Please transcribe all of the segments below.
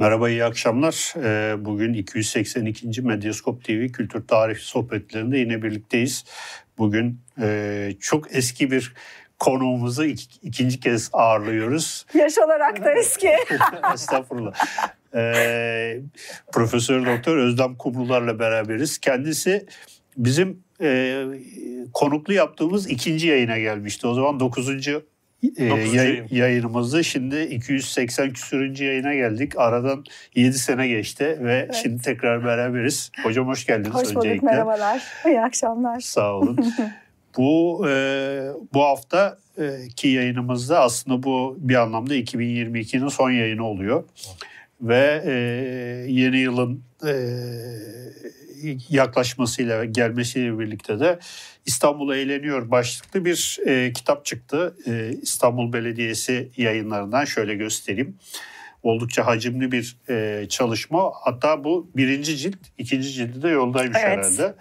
Merhaba, iyi akşamlar. Ee, bugün 282. Medyaskop TV Kültür Tarih Sohbetlerinde yine birlikteyiz. Bugün e, çok eski bir konuğumuzu ikinci kez ağırlıyoruz. Yaş olarak da eski. Estağfurullah. Ee, Profesör Doktor Özlem Kumrular'la beraberiz. Kendisi bizim e, konuklu yaptığımız ikinci yayına gelmişti. O zaman dokuzuncu e, yayın. yayınımızdı. Şimdi 280 küsürüncü yayına geldik. Aradan 7 sene geçti ve evet. şimdi tekrar beraberiz. Hocam hoş geldiniz hoş bulduk, öncelikle. merhabalar. İyi akşamlar. Sağ olun. bu e, bu hafta ki yayınımızda aslında bu bir anlamda 2022'nin son yayını oluyor. Ve e, yeni yılın e, yaklaşmasıyla gelmesiyle birlikte de İstanbul Eğleniyor başlıklı bir e, kitap çıktı. E, İstanbul Belediyesi yayınlarından şöyle göstereyim. Oldukça hacimli bir e, çalışma. Hatta bu birinci cilt, ikinci cildi de yoldaymış evet. herhalde.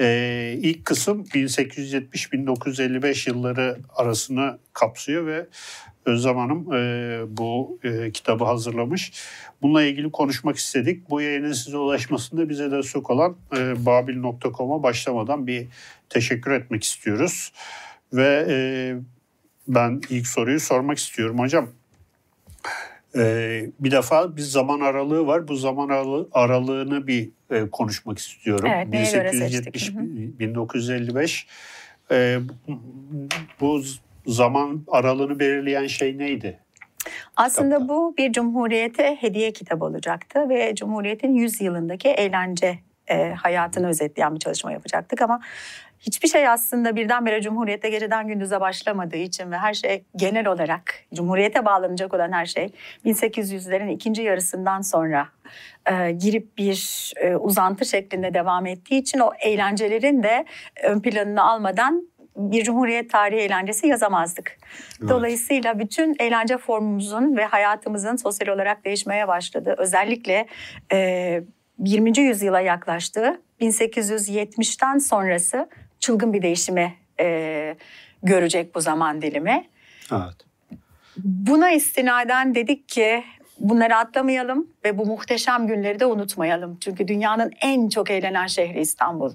Ee, ilk kısım 1870-1955 yılları arasını kapsıyor ve Özlem Hanım e, bu e, kitabı hazırlamış. Bununla ilgili konuşmak istedik. Bu yayının size ulaşmasında bize destek olan e, babil.com'a başlamadan bir teşekkür etmek istiyoruz. Ve e, ben ilk soruyu sormak istiyorum hocam. Ee, bir defa bir zaman aralığı var. Bu zaman aralığını bir e, konuşmak istiyorum. Evet, 1870 1955. E, bu zaman aralığını belirleyen şey neydi? Aslında Kitapta. bu bir Cumhuriyete hediye kitabı olacaktı ve Cumhuriyet'in 100 yılındaki eğlence e, hayatını özetleyen bir çalışma yapacaktık ama hiçbir şey aslında birdenbire Cumhuriyet'te geceden gündüze başlamadığı için ve her şey genel olarak Cumhuriyet'e bağlanacak olan her şey 1800'lerin ikinci yarısından sonra e, girip bir e, uzantı şeklinde devam ettiği için o eğlencelerin de ön planını almadan bir Cumhuriyet tarihi eğlencesi yazamazdık. Evet. Dolayısıyla bütün eğlence formumuzun ve hayatımızın sosyal olarak değişmeye başladı. Özellikle e, 20. yüzyıla yaklaştığı 1870'ten sonrası çılgın bir değişimi e, görecek bu zaman dilimi. Evet. Buna istinaden dedik ki bunları atlamayalım ve bu muhteşem günleri de unutmayalım. Çünkü dünyanın en çok eğlenen şehri İstanbul.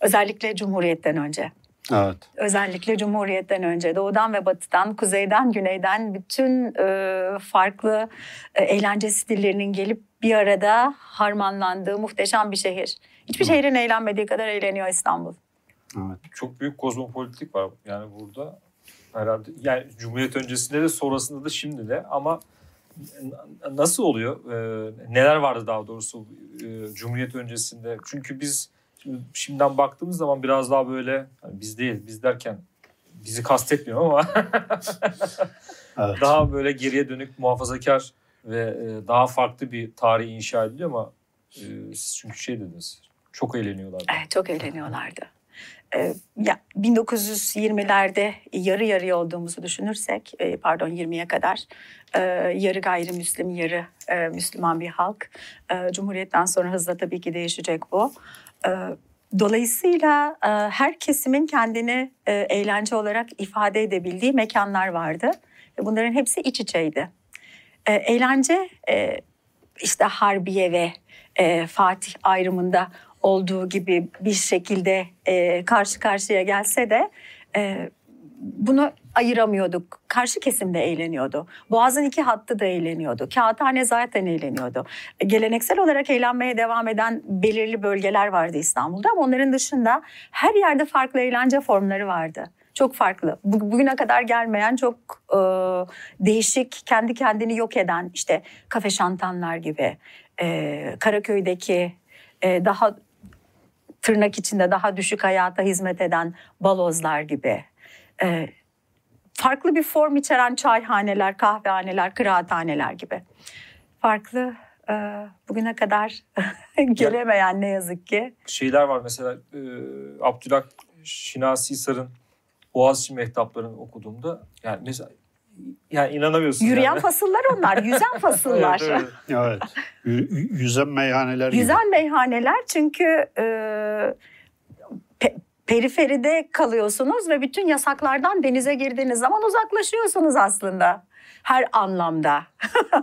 Özellikle Cumhuriyet'ten önce. Evet. Özellikle Cumhuriyet'ten önce doğudan ve batıdan, kuzeyden, güneyden bütün e, farklı e, eğlence stillerinin gelip bir arada harmanlandığı muhteşem bir şehir. Hiçbir Hı. şehrin eğlenmediği kadar eğleniyor İstanbul. Evet. Çok büyük kozmopolitik var yani burada. Herhalde yani Cumhuriyet öncesinde de sonrasında da şimdi de ama nasıl oluyor? Ee, neler vardı daha doğrusu e, Cumhuriyet öncesinde? Çünkü biz Şimdi, şimdiden baktığımız zaman biraz daha böyle hani biz değil biz derken bizi kastetmiyorum ama evet. daha böyle geriye dönük muhafazakar ve e, daha farklı bir tarih inşa ediliyor ama e, siz çünkü şey dediniz çok eğleniyorlardı. Evet çok eğleniyorlardı. Ee, ya 1920'lerde yarı yarıya olduğumuzu düşünürsek, e, pardon 20'ye kadar e, yarı gayrimüslim, yarı e, Müslüman bir halk. E, Cumhuriyetten sonra hızla tabii ki değişecek bu. Dolayısıyla her kesimin kendini eğlence olarak ifade edebildiği mekanlar vardı. Bunların hepsi iç içeydi. Eğlence işte Harbiye ve Fatih ayrımında olduğu gibi bir şekilde karşı karşıya gelse de bunu ayıramıyorduk. Karşı kesimde eğleniyordu. Boğaz'ın iki hattı da eğleniyordu. Kağıthane zaten eğleniyordu. Geleneksel olarak eğlenmeye devam eden belirli bölgeler vardı İstanbul'da ama onların dışında her yerde farklı eğlence formları vardı. Çok farklı. Bugüne kadar gelmeyen çok e, değişik, kendi kendini yok eden işte kafe şantanlar gibi, e, Karaköy'deki e, daha tırnak içinde daha düşük hayata hizmet eden balozlar gibi e, farklı bir form içeren çayhaneler, kahvehaneler, kıraathaneler gibi. Farklı e, bugüne kadar gelemeyen ne yazık ki. Şeyler var mesela e, Abdülhak Şinasi Sar'ın Boğaziçi mehtaplarını okuduğumda yani mesela yani inanamıyorsun. Yürüyen yani. fasıllar onlar, yüzen fasıllar. evet, evet. evet. yüzen meyhaneler Yüzen gibi. meyhaneler çünkü e, periferide kalıyorsunuz ve bütün yasaklardan denize girdiğiniz zaman uzaklaşıyorsunuz aslında. her anlamda.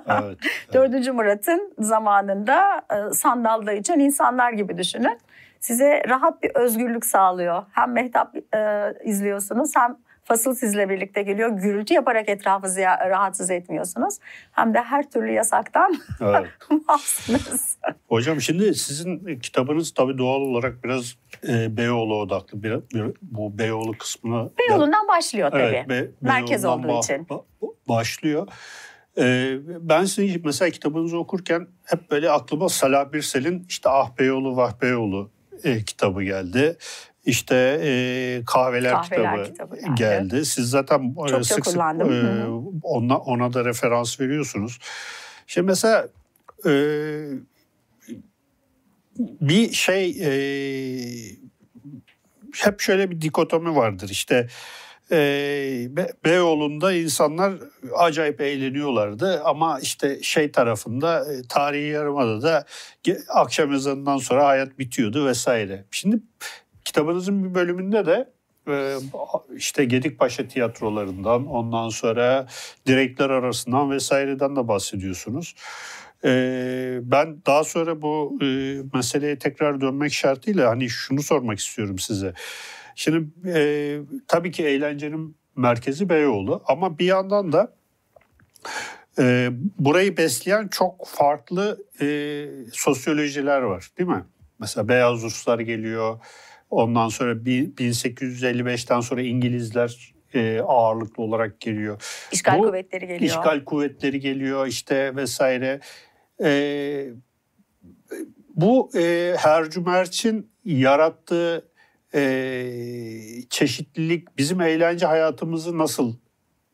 Evet. 4. Murat'ın zamanında e, sandalda için insanlar gibi düşünün. Size rahat bir özgürlük sağlıyor. Hem Mehtap e, izliyorsunuz hem Fasıl sizle birlikte geliyor. Gürültü yaparak etrafı ziya- rahatsız etmiyorsunuz. Hem de her türlü yasaktan evet. mahsunuz. Hocam şimdi sizin kitabınız tabii doğal olarak biraz e, Beyoğlu odaklı. Bir, bir- bu Beyoğlu kısmına... Beyoğlu'ndan başlıyor tabii. Evet, Be- Merkez olduğu bah- için. ba- başlıyor. Ee, ben sizin mesela kitabınızı okurken hep böyle aklıma Salah Birsel'in işte Ah Beyoğlu Vah Beyoğlu e, kitabı geldi. İşte e, Kahveler, Kahveler kitabı, kitabı geldi. Siz zaten e, Çok da sık sık e, ona, ona da referans veriyorsunuz. Şimdi mesela e, bir şey e, hep şöyle bir dikotomi vardır işte e, Be- Beyoğlu'nda insanlar acayip eğleniyorlardı ama işte şey tarafında e, tarihi yarımadada ge- akşam ezanından sonra hayat bitiyordu vesaire. Şimdi kitabınızın bir bölümünde de e, işte Gedikpaşa tiyatrolarından ondan sonra direkler arasından vesaireden de bahsediyorsunuz. Ee, ben daha sonra bu e, meseleye tekrar dönmek şartıyla hani şunu sormak istiyorum size. Şimdi e, tabii ki eğlencenin merkezi Beyoğlu ama bir yandan da e, burayı besleyen çok farklı e, sosyolojiler var değil mi? Mesela Beyaz Ruslar geliyor. Ondan sonra bir- 1855'ten sonra İngilizler e, ağırlıklı olarak geliyor. İşgal Bu kuvvetleri geliyor. İşgal kuvvetleri geliyor işte vesaire. Ee, bu e, Hercümerç'in yarattığı e, çeşitlilik bizim eğlence hayatımızı nasıl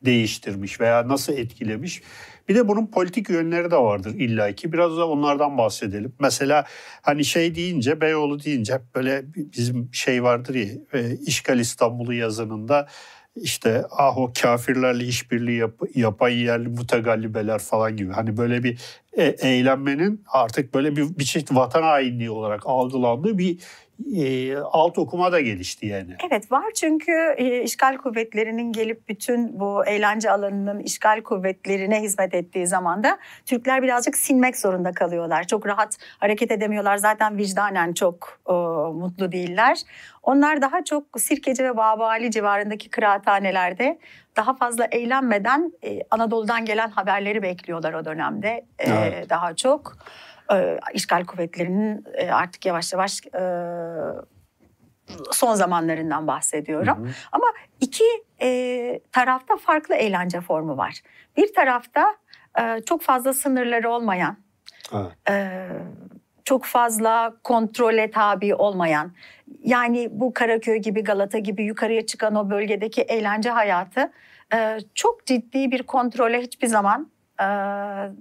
değiştirmiş veya nasıl etkilemiş? Bir de bunun politik yönleri de vardır illaki. Biraz da onlardan bahsedelim. Mesela hani şey deyince Beyoğlu deyince böyle bizim şey vardır ya e, İşgal İstanbul'u yazınında işte ah o kafirlerle işbirliği yap, yapan yerli mutegallibeler falan gibi. Hani böyle bir e, eğlenmenin artık böyle bir, bir çeşit vatan hainliği olarak algılandığı bir e, alt okuma da gelişti yani. Evet var çünkü e, işgal kuvvetlerinin gelip bütün bu eğlence alanının işgal kuvvetlerine hizmet ettiği zaman da Türkler birazcık sinmek zorunda kalıyorlar. Çok rahat hareket edemiyorlar. Zaten vicdanen çok e, mutlu değiller. Onlar daha çok Sirkeci ve Babali civarındaki kıraathanelerde daha fazla eğlenmeden e, Anadolu'dan gelen haberleri bekliyorlar o dönemde e, Evet. daha çok. E, işgal kuvvetlerinin e, artık yavaş yavaş e, son zamanlarından bahsediyorum. Hı hı. Ama iki e, tarafta farklı eğlence formu var. Bir tarafta e, çok fazla sınırları olmayan, Evet. e, çok fazla kontrole tabi olmayan, yani bu Karaköy gibi Galata gibi yukarıya çıkan o bölgedeki eğlence hayatı e, çok ciddi bir kontrole hiçbir zaman e,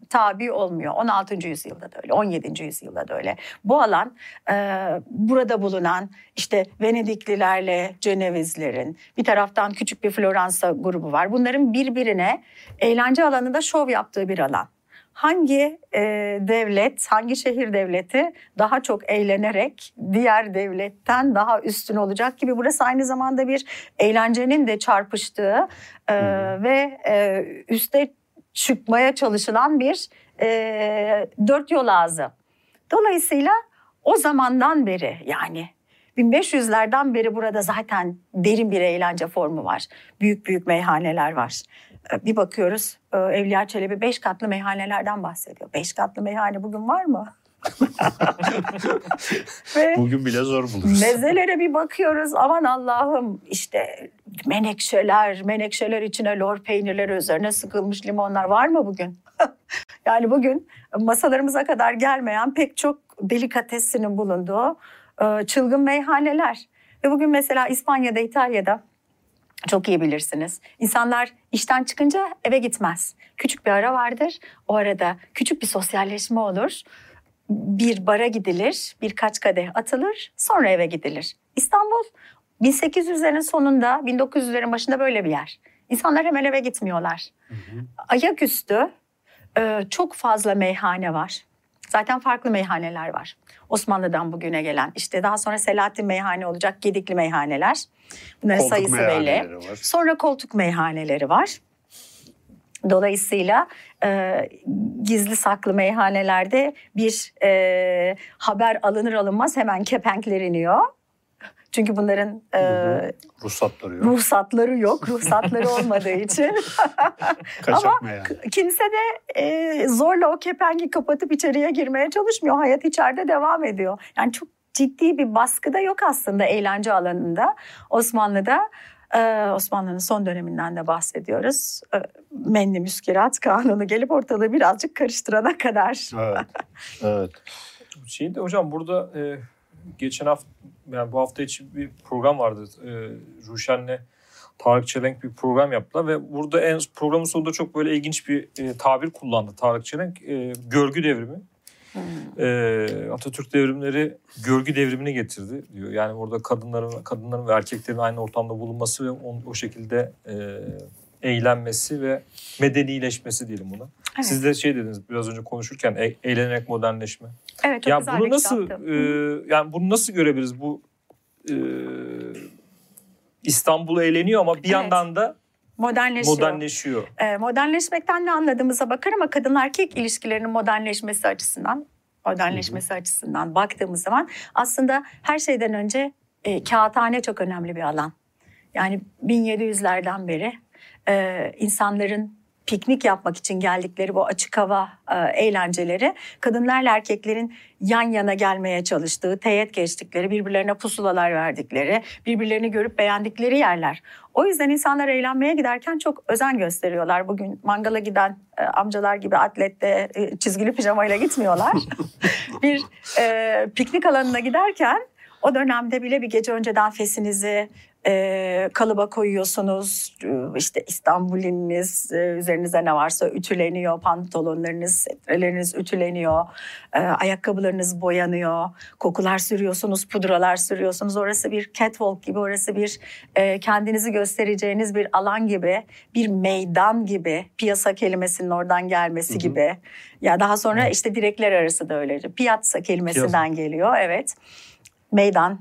tabi olmuyor. 16. yüzyılda da öyle, 17. yüzyılda da öyle. Bu alan e, burada bulunan işte Venediklilerle Cenevizlerin bir taraftan küçük bir Floransa grubu var. Bunların birbirine eğlence alanında şov yaptığı bir alan. Hangi e, devlet, hangi şehir devleti daha çok eğlenerek diğer devletten daha üstün olacak gibi burası aynı zamanda bir eğlencenin de çarpıştığı e, Hı. ve e, üste çıkmaya çalışılan bir e, dört yol ağzı. Dolayısıyla o zamandan beri yani 1500'lerden beri burada zaten derin bir eğlence formu var. Büyük büyük meyhaneler var. E, Bir bakıyoruz e, Evliya Çelebi beş katlı meyhanelerden bahsediyor. Beş katlı meyhane bugün var mı? Ve Bugün bile zor buluruz. mezelere bir bakıyoruz aman Allah'ım işte menekşeler, menekşeler içine lor peynirleri üzerine sıkılmış limonlar var mı bugün? yani bugün masalarımıza kadar gelmeyen pek çok delikatesinin bulunduğu e, çılgın meyhaneler. Ve bugün mesela İspanya'da, İtalya'da çok iyi bilirsiniz. İnsanlar işten çıkınca eve gitmez. Küçük bir ara vardır. O arada küçük bir sosyalleşme olur. Bir bara gidilir, birkaç kadeh atılır, sonra eve gidilir. İstanbul 1800'lerin sonunda, 1900'lerin başında böyle bir yer. İnsanlar hemen eve gitmiyorlar. Hı hı. Ayaküstü e, çok fazla meyhane var. Zaten farklı meyhaneler var. Osmanlı'dan bugüne gelen. İşte daha sonra Selahattin Meyhane olacak, Gedikli meyhaneler. Bunların Koltuk sayısı belli. var. Sonra koltuk meyhaneleri var. Dolayısıyla e, gizli saklı meyhanelerde bir e, haber alınır alınmaz hemen kepenkler iniyor. Çünkü bunların e, ruhsatları yok. Ruhsatları yok. Ruhsatları olmadığı için. Ama yani. kimse de e, zorla o kepengi kapatıp içeriye girmeye çalışmıyor. Hayat içeride devam ediyor. Yani çok ciddi bir baskı da yok aslında eğlence alanında. Osmanlı'da ee, Osmanlı'nın son döneminden de bahsediyoruz. Ee, Menni Müskirat Kanunu gelip ortalığı birazcık karıştırana kadar. Evet. evet. Şimdi hocam burada e, geçen hafta yani bu hafta için bir program vardı. E, Ruşen'le Tarık Çelenk bir program yaptılar ve burada en programın sonunda çok böyle ilginç bir e, tabir kullandı Tarık Çelenk. E, görgü devrimi. Hmm. E, Atatürk devrimleri görgü devrimini getirdi diyor. Yani orada kadınların kadınların ve erkeklerin aynı ortamda bulunması ve on, o şekilde e, eğlenmesi ve medenileşmesi diyelim buna. Evet. Siz de şey dediniz biraz önce konuşurken e, eğlenerek modernleşme. Evet çok ya güzel bunu nasıl e, yani bunu nasıl görebiliriz bu e, İstanbul eğleniyor ama bir evet. yandan da modernleşiyor. Modernleşiyor. Ee, modernleşmekten ne anladığımıza bakar ama kadın erkek ilişkilerinin modernleşmesi açısından modernleşmesi Hı-hı. açısından baktığımız zaman aslında her şeyden önce e, kağıthane çok önemli bir alan. Yani 1700'lerden beri e, insanların piknik yapmak için geldikleri bu açık hava e, eğlenceleri kadınlarla erkeklerin yan yana gelmeye çalıştığı, teyit geçtikleri, birbirlerine pusulalar verdikleri, birbirlerini görüp beğendikleri yerler. O yüzden insanlar eğlenmeye giderken çok özen gösteriyorlar. Bugün mangala giden e, amcalar gibi atlette e, çizgili pijamayla gitmiyorlar. bir e, piknik alanına giderken o dönemde bile bir gece önceden fesinizi, e, kalıba koyuyorsunuz. İşte İstanbul'iniz e, üzerinize ne varsa ütüleniyor. Pantolonlarınız, setreleriniz ütüleniyor. E, ayakkabılarınız boyanıyor. Kokular sürüyorsunuz, pudralar sürüyorsunuz. Orası bir catwalk gibi, orası bir e, kendinizi göstereceğiniz bir alan gibi, bir meydan gibi. Piyasa kelimesinin oradan gelmesi hı hı. gibi. Ya daha sonra işte direkler arası da öyle. Piyatsa kelimesinden Piyasa. geliyor. Evet. Meydan,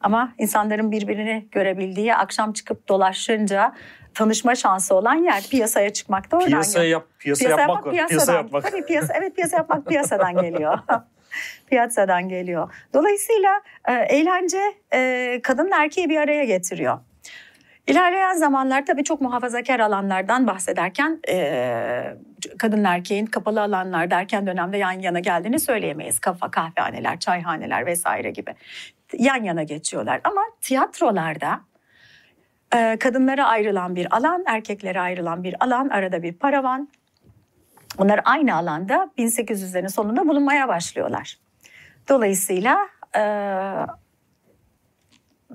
ama insanların birbirini görebildiği, akşam çıkıp dolaşınca tanışma şansı olan yer piyasaya çıkmak da oradan piyasa yap, piyasa, piyasa yapmak, yapmak piyasa yapmak. Tabii piyasa, evet piyasa yapmak piyasadan geliyor. piyasadan geliyor. Dolayısıyla e, eğlence e, kadın erkeği bir araya getiriyor. İlerleyen zamanlar tabii çok muhafazakar alanlardan bahsederken e, kadın erkeğin kapalı alanlar derken dönemde yan yana geldiğini söyleyemeyiz. Kafa, kahvehaneler, çayhaneler vesaire gibi yan yana geçiyorlar. Ama tiyatrolarda e, kadınlara ayrılan bir alan, erkeklere ayrılan bir alan, arada bir paravan. Bunlar aynı alanda 1800'lerin sonunda bulunmaya başlıyorlar. Dolayısıyla e,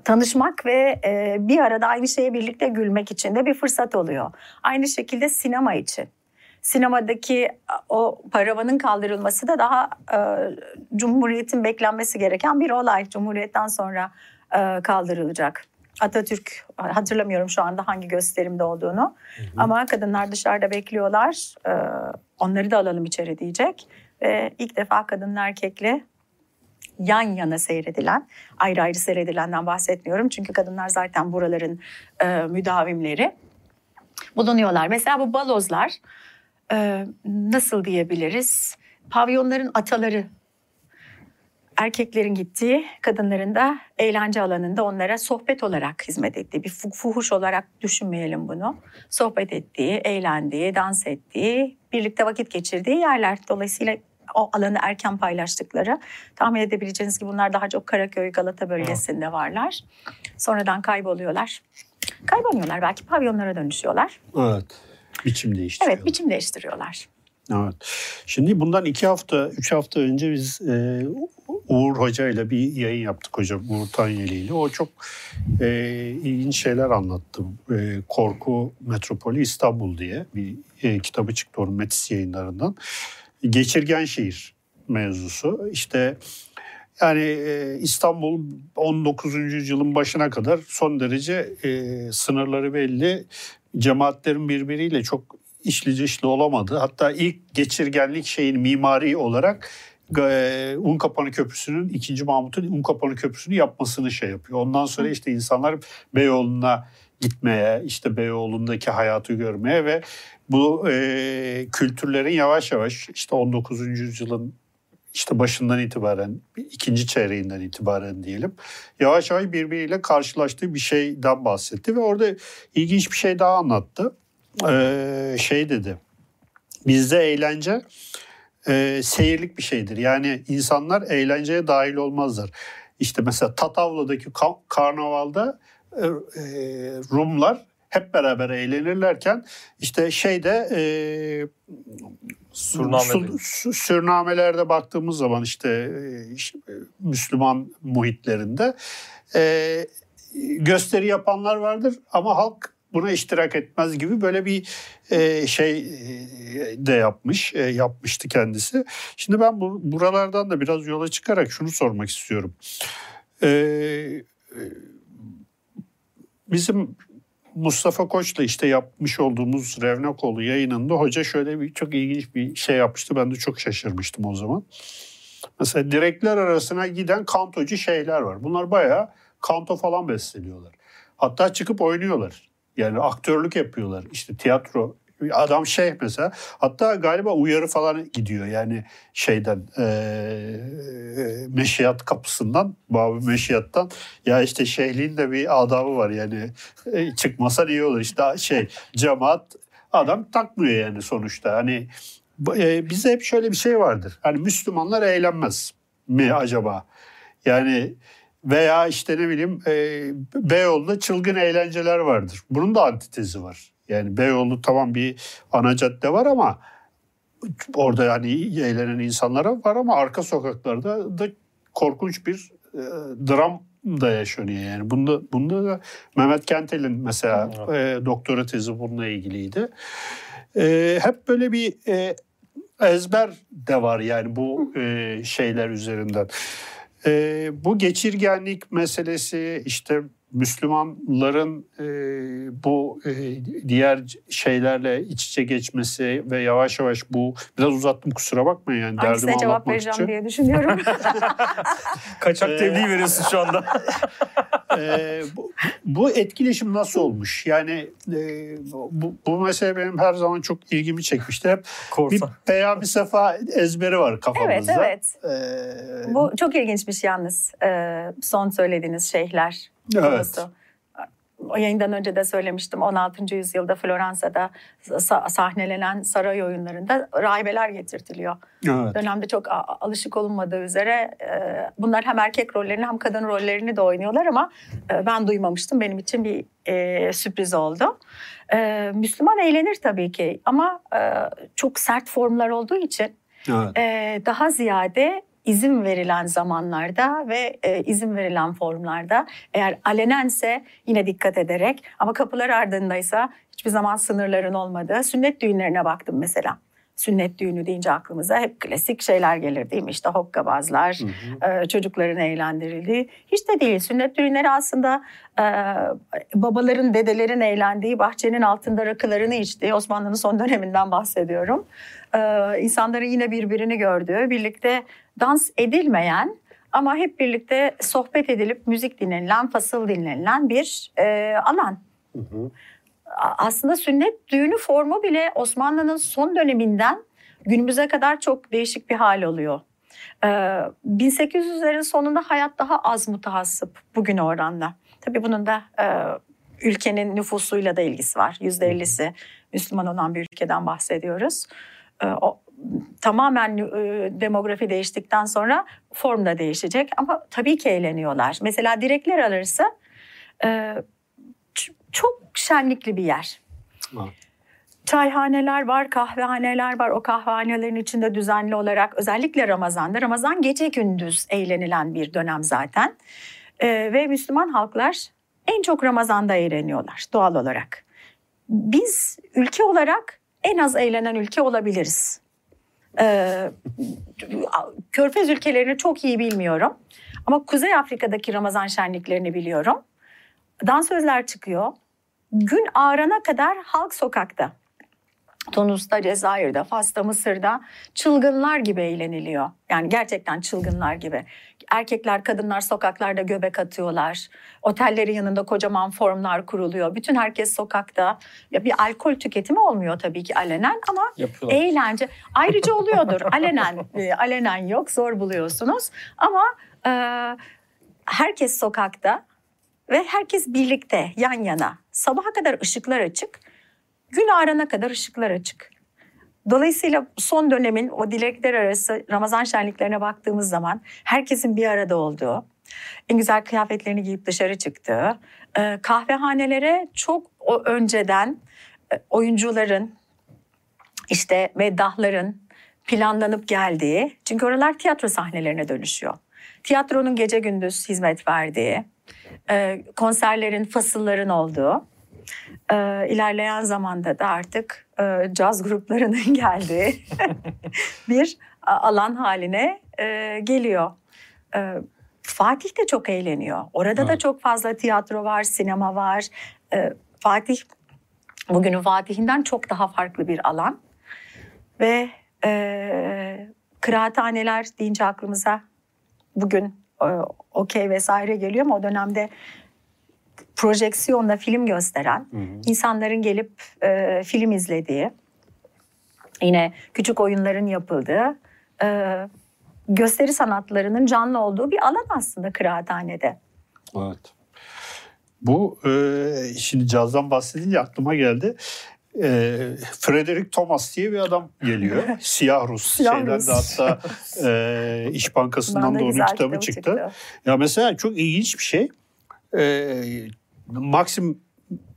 tanışmak ve e, bir arada aynı şeye birlikte gülmek için de bir fırsat oluyor. Aynı şekilde sinema için. Sinemadaki o paravanın kaldırılması da daha e, Cumhuriyet'in beklenmesi gereken bir olay. Cumhuriyet'ten sonra e, kaldırılacak. Atatürk hatırlamıyorum şu anda hangi gösterimde olduğunu. Hı hı. Ama kadınlar dışarıda bekliyorlar. E, onları da alalım içeri diyecek. Ve ilk defa kadın erkekle yan yana seyredilen, ayrı ayrı seyredilenden bahsetmiyorum. Çünkü kadınlar zaten buraların e, müdavimleri bulunuyorlar. Mesela bu balozlar e, nasıl diyebiliriz? Pavyonların ataları erkeklerin gittiği, kadınların da eğlence alanında onlara sohbet olarak hizmet ettiği, bir fuhuş olarak düşünmeyelim bunu. Sohbet ettiği, eğlendiği, dans ettiği, birlikte vakit geçirdiği yerler. Dolayısıyla o alanı erken paylaştıkları tahmin edebileceğiniz gibi bunlar daha çok Karaköy, Galata bölgesinde varlar. Sonradan kayboluyorlar. Kaybolmuyorlar belki pavyonlara dönüşüyorlar. Evet. Biçim değiştiriyorlar. Evet biçim değiştiriyorlar. Evet. Şimdi bundan iki hafta, üç hafta önce biz e, Uğur Hoca ile bir yayın yaptık hocam. Uğur Tanyeli ile. O çok e, ilginç şeyler anlattı. E, Korku Metropolü İstanbul diye bir e, kitabı çıktı onun Metis yayınlarından. Geçirgen şehir mevzusu. İşte yani e, İstanbul 19. yüzyılın başına kadar son derece e, sınırları belli. Cemaatlerin birbiriyle çok işli dışlı olamadı. Hatta ilk geçirgenlik şeyin mimari olarak e, Unkapanı Köprüsü'nün 2. Mahmut'un Unkapanı Köprüsü'nü yapmasını şey yapıyor. Ondan sonra işte insanlar Beyoğlu'na gitmeye, işte Beyoğlu'ndaki hayatı görmeye ve bu e, kültürlerin yavaş yavaş işte 19. yüzyılın işte başından itibaren, ikinci çeyreğinden itibaren diyelim, yavaş yavaş birbiriyle karşılaştığı bir şeyden bahsetti ve orada ilginç bir şey daha anlattı. Ee, şey dedi, bizde eğlence e, seyirlik bir şeydir. Yani insanlar eğlenceye dahil olmazlar. İşte mesela Tatavla'daki karnavalda e, e, Rumlar hep beraber eğlenirlerken işte şeyde e, Surnameli. Su, sürnamelerde baktığımız zaman işte, işte Müslüman muhitlerinde e, gösteri yapanlar vardır ama halk buna iştirak etmez gibi böyle bir e, şey de yapmış, e, yapmıştı kendisi. Şimdi ben bu, buralardan da biraz yola çıkarak şunu sormak istiyorum. E, bizim Mustafa Koç'la işte yapmış olduğumuz Revnakoğlu yayınında hoca şöyle bir çok ilginç bir şey yapmıştı. Ben de çok şaşırmıştım o zaman. Mesela direkler arasına giden kantocu şeyler var. Bunlar bayağı kanto falan besteliyorlar. Hatta çıkıp oynuyorlar. Yani aktörlük yapıyorlar. İşte tiyatro Adam şey mesela hatta galiba uyarı falan gidiyor yani şeyden e, meşiyat kapısından Babi Meşiyat'tan. Ya işte şeyliğin de bir adabı var yani e, çıkmasa iyi olur. İşte şey cemaat adam takmıyor yani sonuçta. Hani e, bizde hep şöyle bir şey vardır. Hani Müslümanlar eğlenmez mi acaba? Yani veya işte ne bileyim e, Beyoğlu'nda çılgın eğlenceler vardır. Bunun da antitezi var. Yani Beyoğlu tamam bir ana cadde var ama orada yani eğlenen insanlara var ama arka sokaklarda da korkunç bir e, dram da yaşanıyor yani. Bunda, bunda da Mehmet Kentel'in mesela e, doktora tezi bununla ilgiliydi. E, hep böyle bir e, ezber de var yani bu e, şeyler üzerinden. E, bu geçirgenlik meselesi işte Müslümanların e, bu e, diğer şeylerle iç içe geçmesi ve yavaş yavaş bu biraz uzattım kusura bakmayın yani Hangisine derdimi cevap vereceğim için. diye düşünüyorum. Kaçak e, tebliğ veriyorsun şu anda. e, bu, bu etkileşim nasıl olmuş? Yani e, bu, bu mesele benim her zaman çok ilgimi çekmişti. Hep Korsa. bir Peyami Sefa ezberi var kafamızda. Evet evet. Ee, bu çok ilginçmiş yalnız e, son söylediğiniz şeyler Evet. O yayından önce de söylemiştim 16. yüzyılda Floransa'da sahnelenen saray oyunlarında rahibeler getirtiliyor. Evet. Dönemde çok alışık olunmadığı üzere e, bunlar hem erkek rollerini hem kadın rollerini de oynuyorlar ama e, ben duymamıştım. Benim için bir e, sürpriz oldu. Müslüman eğlenir tabii ki ama çok sert formlar olduğu için evet. daha ziyade izin verilen zamanlarda ve e, izin verilen formlarda eğer alenense yine dikkat ederek ama kapılar ardındaysa hiçbir zaman sınırların olmadığı sünnet düğünlerine baktım mesela. Sünnet düğünü deyince aklımıza hep klasik şeyler gelir değil mi? İşte hokkabazlar, hı hı. E, çocukların eğlendirildiği. Hiç de değil. Sünnet düğünleri aslında e, babaların, dedelerin eğlendiği, bahçenin altında rakılarını içtiği, Osmanlı'nın son döneminden bahsediyorum. E, insanların yine birbirini gördüğü, birlikte dans edilmeyen ama hep birlikte sohbet edilip müzik dinlenilen, fasıl dinlenilen bir e, alan. Hı hı. Aslında sünnet düğünü formu bile Osmanlı'nın son döneminden günümüze kadar çok değişik bir hal oluyor. Ee, 1800'lerin sonunda hayat daha az mutahassıp bugün oranla. Tabii bunun da e, ülkenin nüfusuyla da ilgisi var. %50'si Müslüman olan bir ülkeden bahsediyoruz. Ee, o, tamamen e, demografi değiştikten sonra form da değişecek ama tabii ki eğleniyorlar. Mesela direkler alırsa e, çok şenlikli bir yer. Çayhaneler var, kahvehaneler var. O kahvehanelerin içinde düzenli olarak özellikle Ramazan'da, Ramazan gece gündüz eğlenilen bir dönem zaten. E, ve Müslüman halklar en çok Ramazan'da eğleniyorlar doğal olarak. Biz ülke olarak en az eğlenen ülke olabiliriz. Ee, Körfez ülkelerini çok iyi bilmiyorum. Ama Kuzey Afrika'daki Ramazan şenliklerini biliyorum. Dansözler çıkıyor. Gün ağrana kadar halk sokakta. Tunus'ta, Cezayir'de, Fas'ta, Mısır'da çılgınlar gibi eğleniliyor. Yani gerçekten çılgınlar gibi. Erkekler, kadınlar sokaklarda göbek atıyorlar. Otellerin yanında kocaman formlar kuruluyor. Bütün herkes sokakta. Ya bir alkol tüketimi olmuyor tabii ki alenen ama Yapıyorlar. eğlence ayrıca oluyordur. alenen e, alenen yok, zor buluyorsunuz. Ama e, herkes sokakta ve herkes birlikte yan yana. Sabaha kadar ışıklar açık. Gün ağarana kadar ışıklar açık. Dolayısıyla son dönemin o dilekler arası Ramazan şenliklerine baktığımız zaman herkesin bir arada olduğu, en güzel kıyafetlerini giyip dışarı çıktığı, e, kahvehanelere çok o önceden e, oyuncuların işte meddahların planlanıp geldiği, çünkü oralar tiyatro sahnelerine dönüşüyor. Tiyatronun gece gündüz hizmet verdiği, e, konserlerin, fasılların olduğu, e, ilerleyen zamanda da artık e, caz gruplarının geldiği bir alan haline e, geliyor. E, Fatih de çok eğleniyor. Orada da Evet. çok fazla tiyatro var, sinema var. E, Fatih bugünün Fatih'inden çok daha farklı bir alan. Ve e, kıraathaneler deyince aklımıza bugün e, okey vesaire geliyor ama o dönemde projeksiyonla film gösteren, insanların gelip e, film izlediği, yine küçük oyunların yapıldığı, e, gösteri sanatlarının canlı olduğu bir alan aslında kıraathanede. Evet. Bu e, şimdi cazdan bahsedince aklıma geldi. E, Frederick Thomas diye bir adam geliyor. Siyah Rus. Siyah Şeyden Rus. de hatta e, İş Bankası'ndan da onun kitabı kitabı çıktı. Ya mesela çok ilginç bir şey. E, Maxim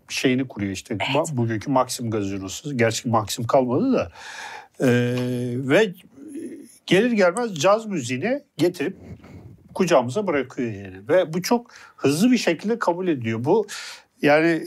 şeyini kuruyor işte. Ma- Bugünkü Maxim gazinosu. Gerçi Maxim kalmadı da. E, ve gelir gelmez caz müziğini getirip kucağımıza bırakıyor yani. Ve bu çok hızlı bir şekilde kabul ediyor. Bu yani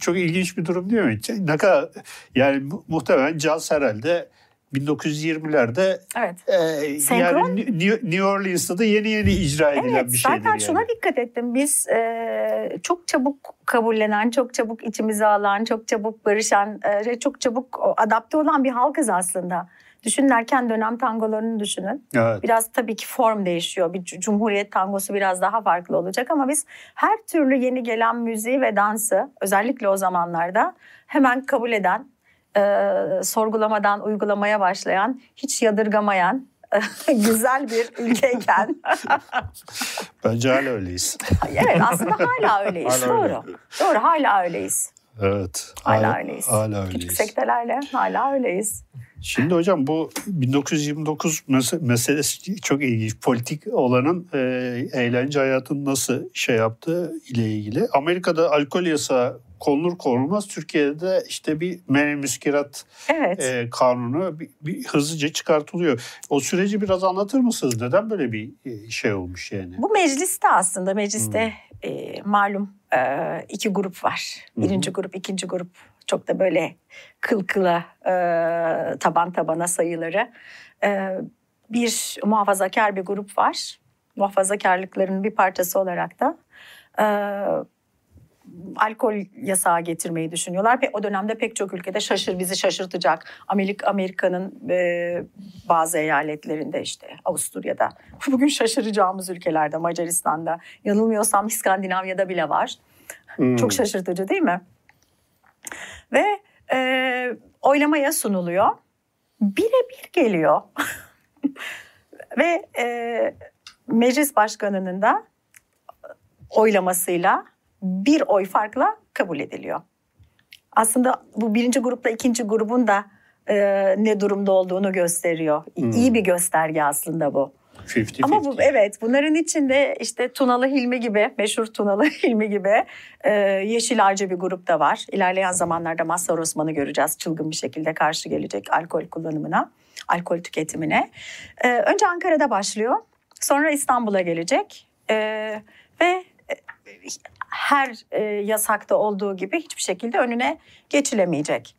çok ilginç bir durum değil mi? Ne kadar yani mu- muhtemelen caz herhalde 1920'lerde Evet. e, Senkron. yani New New Orleans'ta da yeni yeni icra edilen Evet, bir şeydir zaten yani. şuna dikkat ettim. Biz e, çok çabuk kabullenen, çok çabuk içimize alan, çok çabuk barışan, e, çok çabuk adapte olan bir halkız aslında. Düşünürken dönem tangolarını düşünün. Evet. Biraz tabii ki form değişiyor. Bir cu- cumhuriyet tangosu biraz daha farklı olacak ama biz her türlü yeni gelen müziği ve dansı özellikle o zamanlarda hemen kabul eden, e, sorgulamadan uygulamaya başlayan, hiç yadırgamayan güzel bir ülkeyken Bence hala öyleyiz. evet aslında hala öyleyiz. Hala Doğru. öyle. Doğru hala öyleyiz. Evet. Hala öyleyiz. Hala Küçük öyleyiz. sektelerle hala öyleyiz. Şimdi hocam bu 1929 mes- meselesi çok ilginç. Politik olanın e, eğlence hayatını nasıl şey yaptığı ile ilgili. Amerika'da alkol yasağı konulur konulmaz Türkiye'de işte bir menü müskirat Evet. e, kanunu bir, bir hızlıca çıkartılıyor. O süreci biraz anlatır mısınız? Neden böyle bir e, şey olmuş yani? Bu mecliste aslında mecliste e, malum e, iki grup var. Birinci grup, ikinci grup çok da böyle kıl kıla e, taban tabana sayıları. E, bir muhafazakar bir grup var. Muhafazakarlıkların bir parçası olarak da e, alkol yasağı getirmeyi düşünüyorlar ve o dönemde pek çok ülkede şaşır bizi şaşırtacak. Amerika Amerika'nın e, bazı eyaletlerinde işte Avusturya'da bugün şaşıracağımız ülkelerde Macaristan'da yanılmıyorsam İskandinavya'da bile var. Hmm. Çok şaşırtıcı değil mi? Ve e, oylamaya sunuluyor. Birebir geliyor. Ve e, meclis başkanının da oylamasıyla bir oy farkla kabul ediliyor. Aslında bu birinci grupla ikinci grubun da e, ne durumda olduğunu gösteriyor. Hmm. İyi bir gösterge aslında bu. 50-50. Ama bu evet bunların içinde işte Tunalı Hilmi gibi meşhur Tunalı Hilmi gibi e, Yeşil Ağacı bir grup da var. İlerleyen zamanlarda Mazhar Osman'ı göreceğiz çılgın bir şekilde karşı gelecek alkol kullanımına, alkol tüketimine. E, önce Ankara'da başlıyor sonra İstanbul'a gelecek e, ve e, her e, yasakta olduğu gibi hiçbir şekilde önüne geçilemeyecek.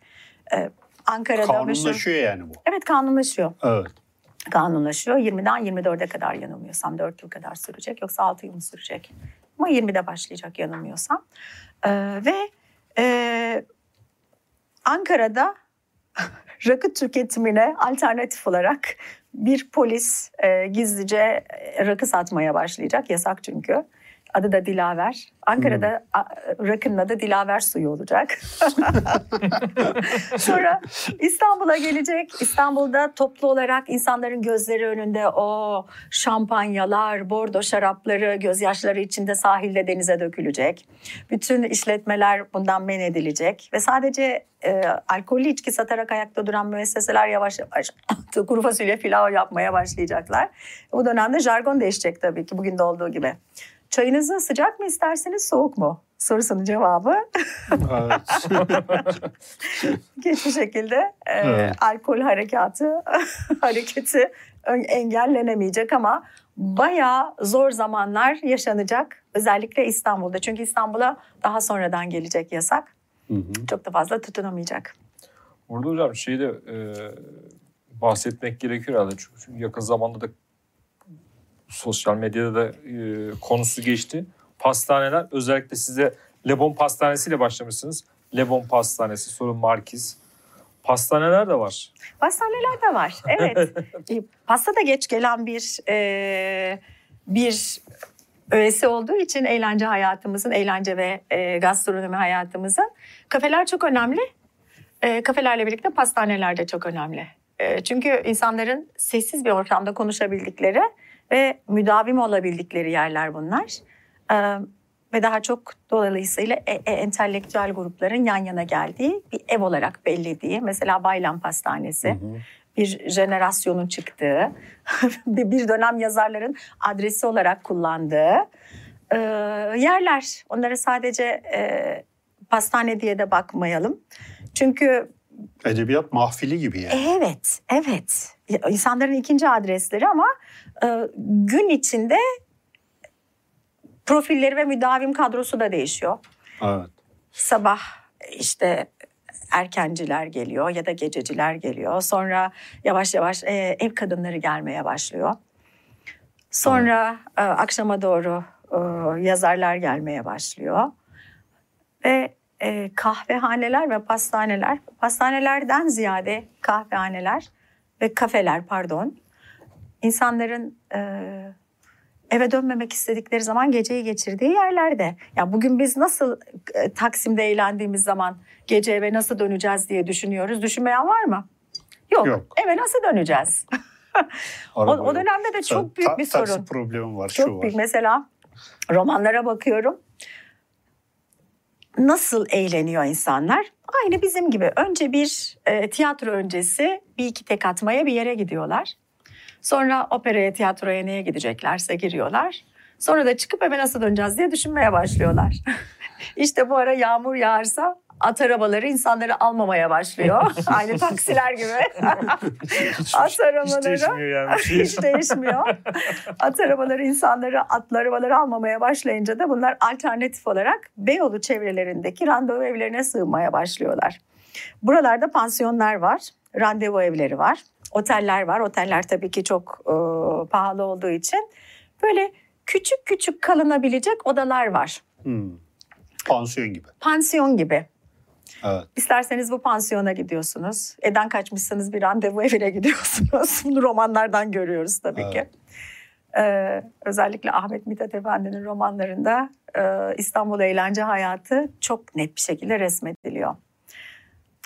E, Ankara'da. Kanunlaşıyor yani bu. Evet kanunlaşıyor Evet. kanunlaşıyor. 20'den 24'e kadar yanılmıyorsam 4 yıl kadar sürecek yoksa 6 yıl mı sürecek? Ama 20'de başlayacak yanılmıyorsam. Ee, ve e, Ankara'da rakı tüketimine alternatif olarak bir polis e, gizlice rakı satmaya başlayacak. Yasak çünkü. Adı da Dilaver. Ankara'da hmm. rakının adı Dilaver suyu olacak. Sonra İstanbul'a gelecek. İstanbul'da toplu olarak insanların gözleri önünde o şampanyalar, bordo şarapları, gözyaşları içinde sahilde denize dökülecek. Bütün işletmeler bundan men edilecek. Ve sadece e, alkollü içki satarak ayakta duran müesseseler yavaş yavaş kuru fasulye pilav yapmaya başlayacaklar. Bu dönemde jargon değişecek tabii ki bugün de olduğu gibi. Çayınızı sıcak mı isterseniz soğuk mu? Sorusunun cevabı. Evet. Geç bir şekilde e, evet. alkol harekatı hareketi engellenemeyecek ama bayağı zor zamanlar yaşanacak. Özellikle İstanbul'da. Çünkü İstanbul'a daha sonradan gelecek yasak. Hı hı. Çok da fazla tutunamayacak. Burada hocam şeyi de e, bahsetmek gerekiyor herhalde. Çünkü yakın zamanda da sosyal medyada da e, konusu geçti. Pastaneler özellikle size Lebon Pastanesi ile başlamışsınız. Lebon Pastanesi, sorun Markiz. Pastaneler de var. Pastaneler de var, evet. E, pasta da geç gelen bir e, bir öğesi olduğu için eğlence hayatımızın, eğlence ve e, gastronomi hayatımızın. Kafeler çok önemli. E, kafelerle birlikte pastaneler de çok önemli. E, çünkü insanların sessiz bir ortamda konuşabildikleri ve müdavim olabildikleri yerler bunlar. Ee, ve daha çok dolayısıyla e, e, entelektüel grupların yan yana geldiği bir ev olarak bellediği mesela Baylam Pastanesi. Hı hı. Bir jenerasyonun çıktığı, bir dönem yazarların adresi olarak kullandığı e, yerler. Onlara sadece e, pastane diye de bakmayalım. Çünkü Edebiyat mahfili gibi yani. Evet, evet. İnsanların ikinci adresleri ama e, gün içinde profilleri ve müdavim kadrosu da değişiyor. Evet. Sabah işte erkenciler geliyor ya da gececiler geliyor. Sonra yavaş yavaş e, ev kadınları gelmeye başlıyor. Sonra e, akşama doğru e, yazarlar gelmeye başlıyor. Ve e, kahvehaneler ve pastaneler, pastanelerden ziyade kahvehaneler ve kafeler pardon, insanların e, eve dönmemek istedikleri zaman geceyi geçirdiği yerlerde. Ya yani bugün biz nasıl e, Taksim'de eğlendiğimiz zaman gece eve nasıl döneceğiz diye düşünüyoruz. Düşünmeyen var mı? Yok. Yok. Eve nasıl döneceğiz? o, o dönemde de çok büyük bir sorun. Taksi problemi var. Çok şu büyük. Var. Mesela romanlara bakıyorum nasıl eğleniyor insanlar? Aynı bizim gibi. Önce bir e, tiyatro öncesi bir iki tek atmaya bir yere gidiyorlar. Sonra operaya, tiyatroya neye gideceklerse giriyorlar. Sonra da çıkıp eve nasıl döneceğiz diye düşünmeye başlıyorlar. İşte bu ara yağmur yağarsa at arabaları insanları almamaya başlıyor. Aynı taksiler gibi. at arabaları. Hiç değişmiyor yani. hiç değişmiyor. At arabaları insanları atlı arabaları almamaya başlayınca da bunlar alternatif olarak Beyoğlu çevrelerindeki randevu evlerine sığmaya başlıyorlar. Buralarda pansiyonlar var, randevu evleri var, oteller var. Oteller tabii ki çok e, pahalı olduğu için böyle küçük küçük kalınabilecek odalar var. Hmm. Pansiyon gibi. Pansiyon gibi. Evet. İsterseniz bu pansiyona gidiyorsunuz. Eden kaçmışsınız bir randevu evine gidiyorsunuz. Bunu romanlardan görüyoruz tabii evet. ki. Ee, özellikle Ahmet Mithat Efendi'nin romanlarında e, İstanbul eğlence hayatı çok net bir şekilde resmediliyor.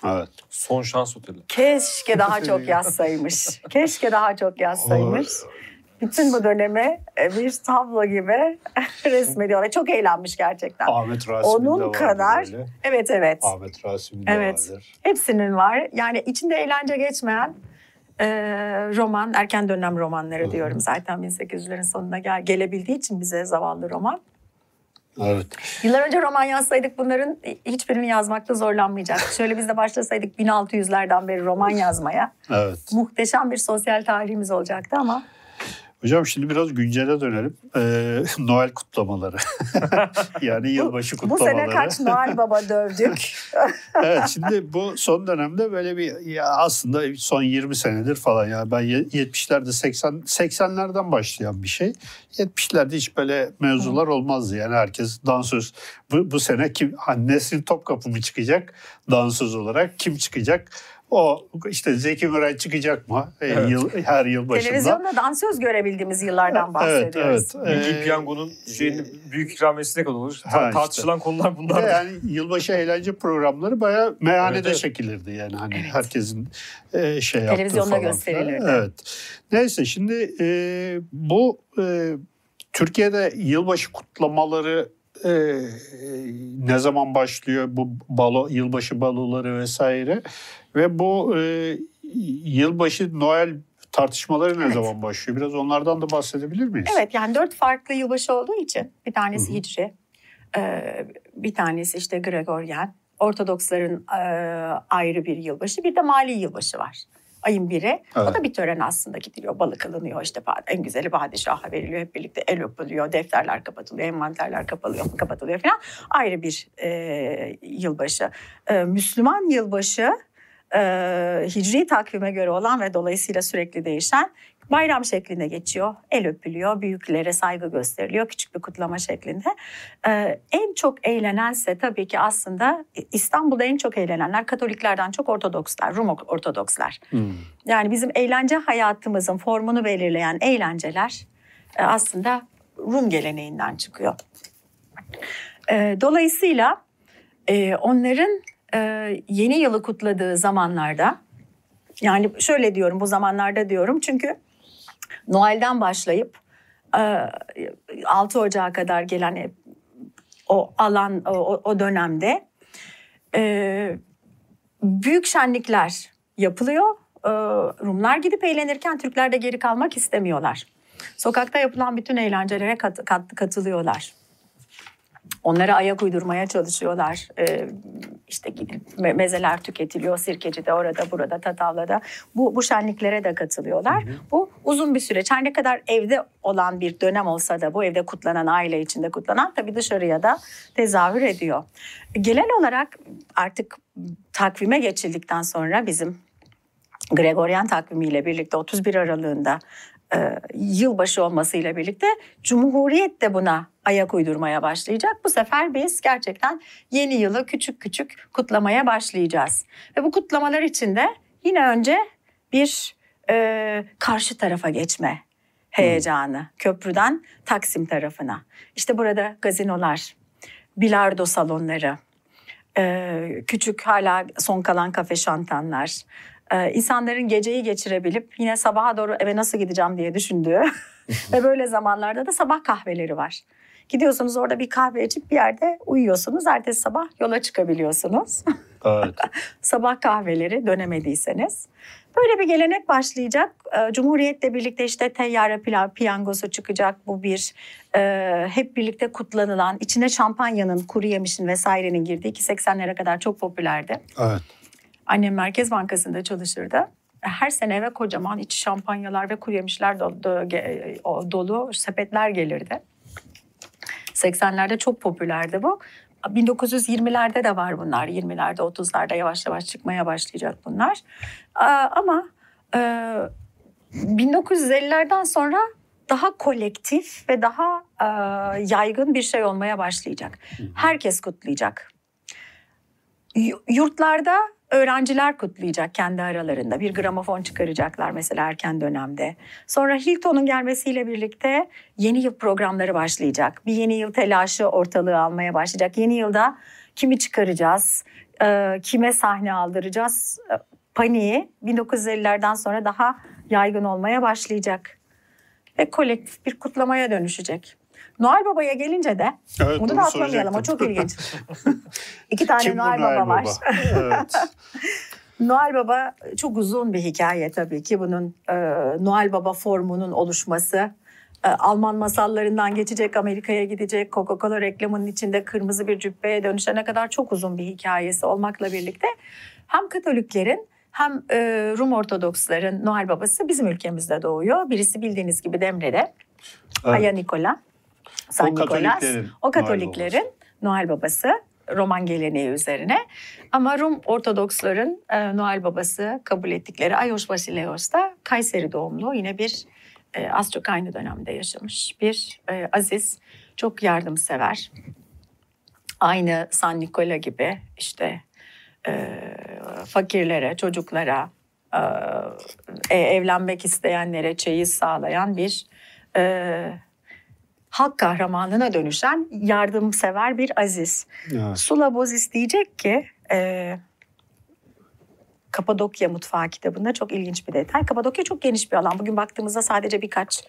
Evet. Son şans oteli. Keşke daha çok yazsaymış. Keşke daha çok yazsaymış bütün bu dönemi e, bir tablo gibi resmediyor ve çok eğlenmiş gerçekten. Ahmet Rasim'in Onun de kadar böyle. evet evet. Ahmet Rasim'in de evet. vardır. Hepsinin var. Yani içinde eğlence geçmeyen e, roman, erken dönem romanları Hı-hı. diyorum zaten 1800'lerin sonuna gel gelebildiği için bize zavallı roman. Evet. Yıllar önce roman yazsaydık bunların hiçbirini yazmakta zorlanmayacak. Şöyle biz de başlasaydık 1600'lerden beri roman yazmaya. Evet. Muhteşem bir sosyal tarihimiz olacaktı ama Hocam şimdi biraz güncele dönelim. Ee, Noel kutlamaları. yani yılbaşı kutlamaları. Bu sene kaç Noel Baba dövdük? evet şimdi bu son dönemde böyle bir ya aslında son 20 senedir falan ya ben 70'lerde 80 80'lerden başlayan bir şey. 70'lerde hiç böyle mevzular olmazdı. Yani herkes dansöz. Bu, bu sene kim Nesrin Topkapı mı çıkacak dansöz olarak? Kim çıkacak? O işte Zeki Müren çıkacak mı e, Evet. yıl, her yıl başında? Televizyonda dansöz görebildiğimiz yıllardan bahsediyoruz. Evet, evet. Milli Ee, Piyango'nun şeyinin büyük ikramiyesi ne kadar olur? Ta- Ha, işte. tartışılan konular bunlar. yani yılbaşı eğlence programları bayağı meyhanede Evet, evet. çekilirdi yani hani Evet. herkesin e, şey yaptığı Televizyonda falan. gösterilirdi. Evet. Neyse şimdi e, bu e, Türkiye'de yılbaşı kutlamaları e, ne zaman başlıyor bu balo yılbaşı baloları vesaire ve bu e, yılbaşı Noel tartışmaları ne Evet. zaman başlıyor? Biraz onlardan da bahsedebilir miyiz? Evet yani dört farklı yılbaşı olduğu için bir tanesi Hı hı. Hicri, e, bir tanesi işte Gregoryen, Ortodoksların e, ayrı bir yılbaşı, bir de mali yılbaşı var. Ayın biri. O Evet. da bir tören aslında gidiliyor. Balık alınıyor işte en güzeli padişaha veriliyor. Hep birlikte el öpülüyor, defterler kapatılıyor, envanterler kapatılıyor, kapatılıyor falan. Ayrı bir e, yılbaşı. E, Müslüman yılbaşı e, hicri takvime göre olan ve dolayısıyla sürekli değişen bayram şeklinde geçiyor. El öpülüyor, büyüklere saygı gösteriliyor küçük bir kutlama şeklinde. Ee, en çok eğlenense tabii ki aslında İstanbul'da en çok eğlenenler Katoliklerden çok Ortodokslar, Rum Ortodokslar. Hmm. Yani bizim eğlence hayatımızın formunu belirleyen eğlenceler aslında Rum geleneğinden çıkıyor. E, Dolayısıyla e, onların e, yeni yılı kutladığı zamanlarda yani şöyle diyorum bu zamanlarda diyorum çünkü Noel'den başlayıp e, 6 Ocağı kadar gelen o alan o- o dönemde e, büyük şenlikler yapılıyor. E, Rumlar gidip eğlenirken Türkler de geri kalmak istemiyorlar. Sokakta yapılan bütün eğlencelere kat, kat- katılıyorlar. Onlara ayak uydurmaya çalışıyorlar. Ee, işte gidip me- mezeler tüketiliyor. Sirkeci'de, orada, burada, Tatavla'da. Bu, bu şenliklere de katılıyorlar. Bu uzun bir süreç. Her ne kadar evde olan bir dönem olsa da bu evde kutlanan, aile içinde kutlanan tabii dışarıya da tezahür ediyor. Genel olarak artık takvime geçildikten sonra bizim Gregorian takvimiyle birlikte 31 Aralığında e, yılbaşı olmasıyla birlikte Cumhuriyet de buna ayak uydurmaya başlayacak. Bu sefer biz gerçekten yeni yılı küçük küçük kutlamaya başlayacağız. Ve bu kutlamalar için de yine önce bir e, karşı tarafa geçme heyecanı. Köprüden Taksim tarafına. İşte burada gazinolar, bilardo salonları, e, küçük hala son kalan kafe şantanlar, e, insanların geceyi geçirebilip yine sabaha doğru eve nasıl gideceğim diye düşündüğü ve böyle zamanlarda da sabah kahveleri var. Gidiyorsunuz orada bir kahve içip bir yerde uyuyorsunuz. Ertesi sabah yola çıkabiliyorsunuz. Evet. sabah kahveleri dönemediyseniz. Böyle bir gelenek başlayacak. Ee, Cumhuriyet'le birlikte işte teyyare pilav piyangosu çıkacak. Bu bir e, hep birlikte kullanılan içine şampanyanın, kuru yemişin vesairenin girdiği ki 80'lere kadar çok popülerdi. Evet. Annem Merkez Bankası'nda çalışırdı. Her sene eve kocaman içi şampanyalar ve kuru yemişler dolu, dolu sepetler gelirdi. 80'lerde çok popülerdi bu. 1920'lerde de var bunlar. 20'lerde, 30'larda yavaş yavaş çıkmaya başlayacak bunlar. Ama e, 1950'lerden sonra daha kolektif ve daha e, yaygın bir şey olmaya başlayacak. Herkes kutlayacak. Yurtlarda öğrenciler kutlayacak kendi aralarında. Bir gramofon çıkaracaklar mesela erken dönemde. Sonra Hilton'un gelmesiyle birlikte yeni yıl programları başlayacak. Bir yeni yıl telaşı ortalığı almaya başlayacak. Yeni yılda kimi çıkaracağız, e, kime sahne aldıracağız e, paniği 1950'lerden sonra daha yaygın olmaya başlayacak. Ve kolektif bir kutlamaya dönüşecek. Noel Baba'ya gelince de Evet, bunu da atlamayalım o çok ilginç. İki tane Kim bu Noel Baba var. evet. Noel Baba çok uzun bir hikaye tabii ki. Bunun e, Noel Baba formunun oluşması, e, Alman masallarından geçecek, Amerika'ya gidecek, Coca-Cola reklamının içinde kırmızı bir cübbeye dönüşene kadar çok uzun bir hikayesi olmakla birlikte hem Katoliklerin hem e, Rum Ortodoksların Noel Babası bizim ülkemizde doğuyor. Birisi bildiğiniz gibi Demre'de, Aya Nikola, San O Nikolas. Katoliklerin O Noel Katoliklerin Noel Babası Roman geleneği üzerine. Ama Rum Ortodoksların e, Noel Babası kabul ettikleri Ayos Basileos da Kayseri doğumlu yine bir e, az çok aynı dönemde yaşamış bir e, aziz, çok yardımsever. Aynı San Nikola gibi işte e, fakirlere, çocuklara, e, evlenmek isteyenlere çeyiz sağlayan bir e, halk kahramanına dönüşen yardımsever bir aziz. Evet. Sula Bozis diyecek ki e, Kapadokya Mutfağı kitabında çok ilginç bir detay. Kapadokya çok geniş bir alan. Bugün baktığımızda sadece birkaç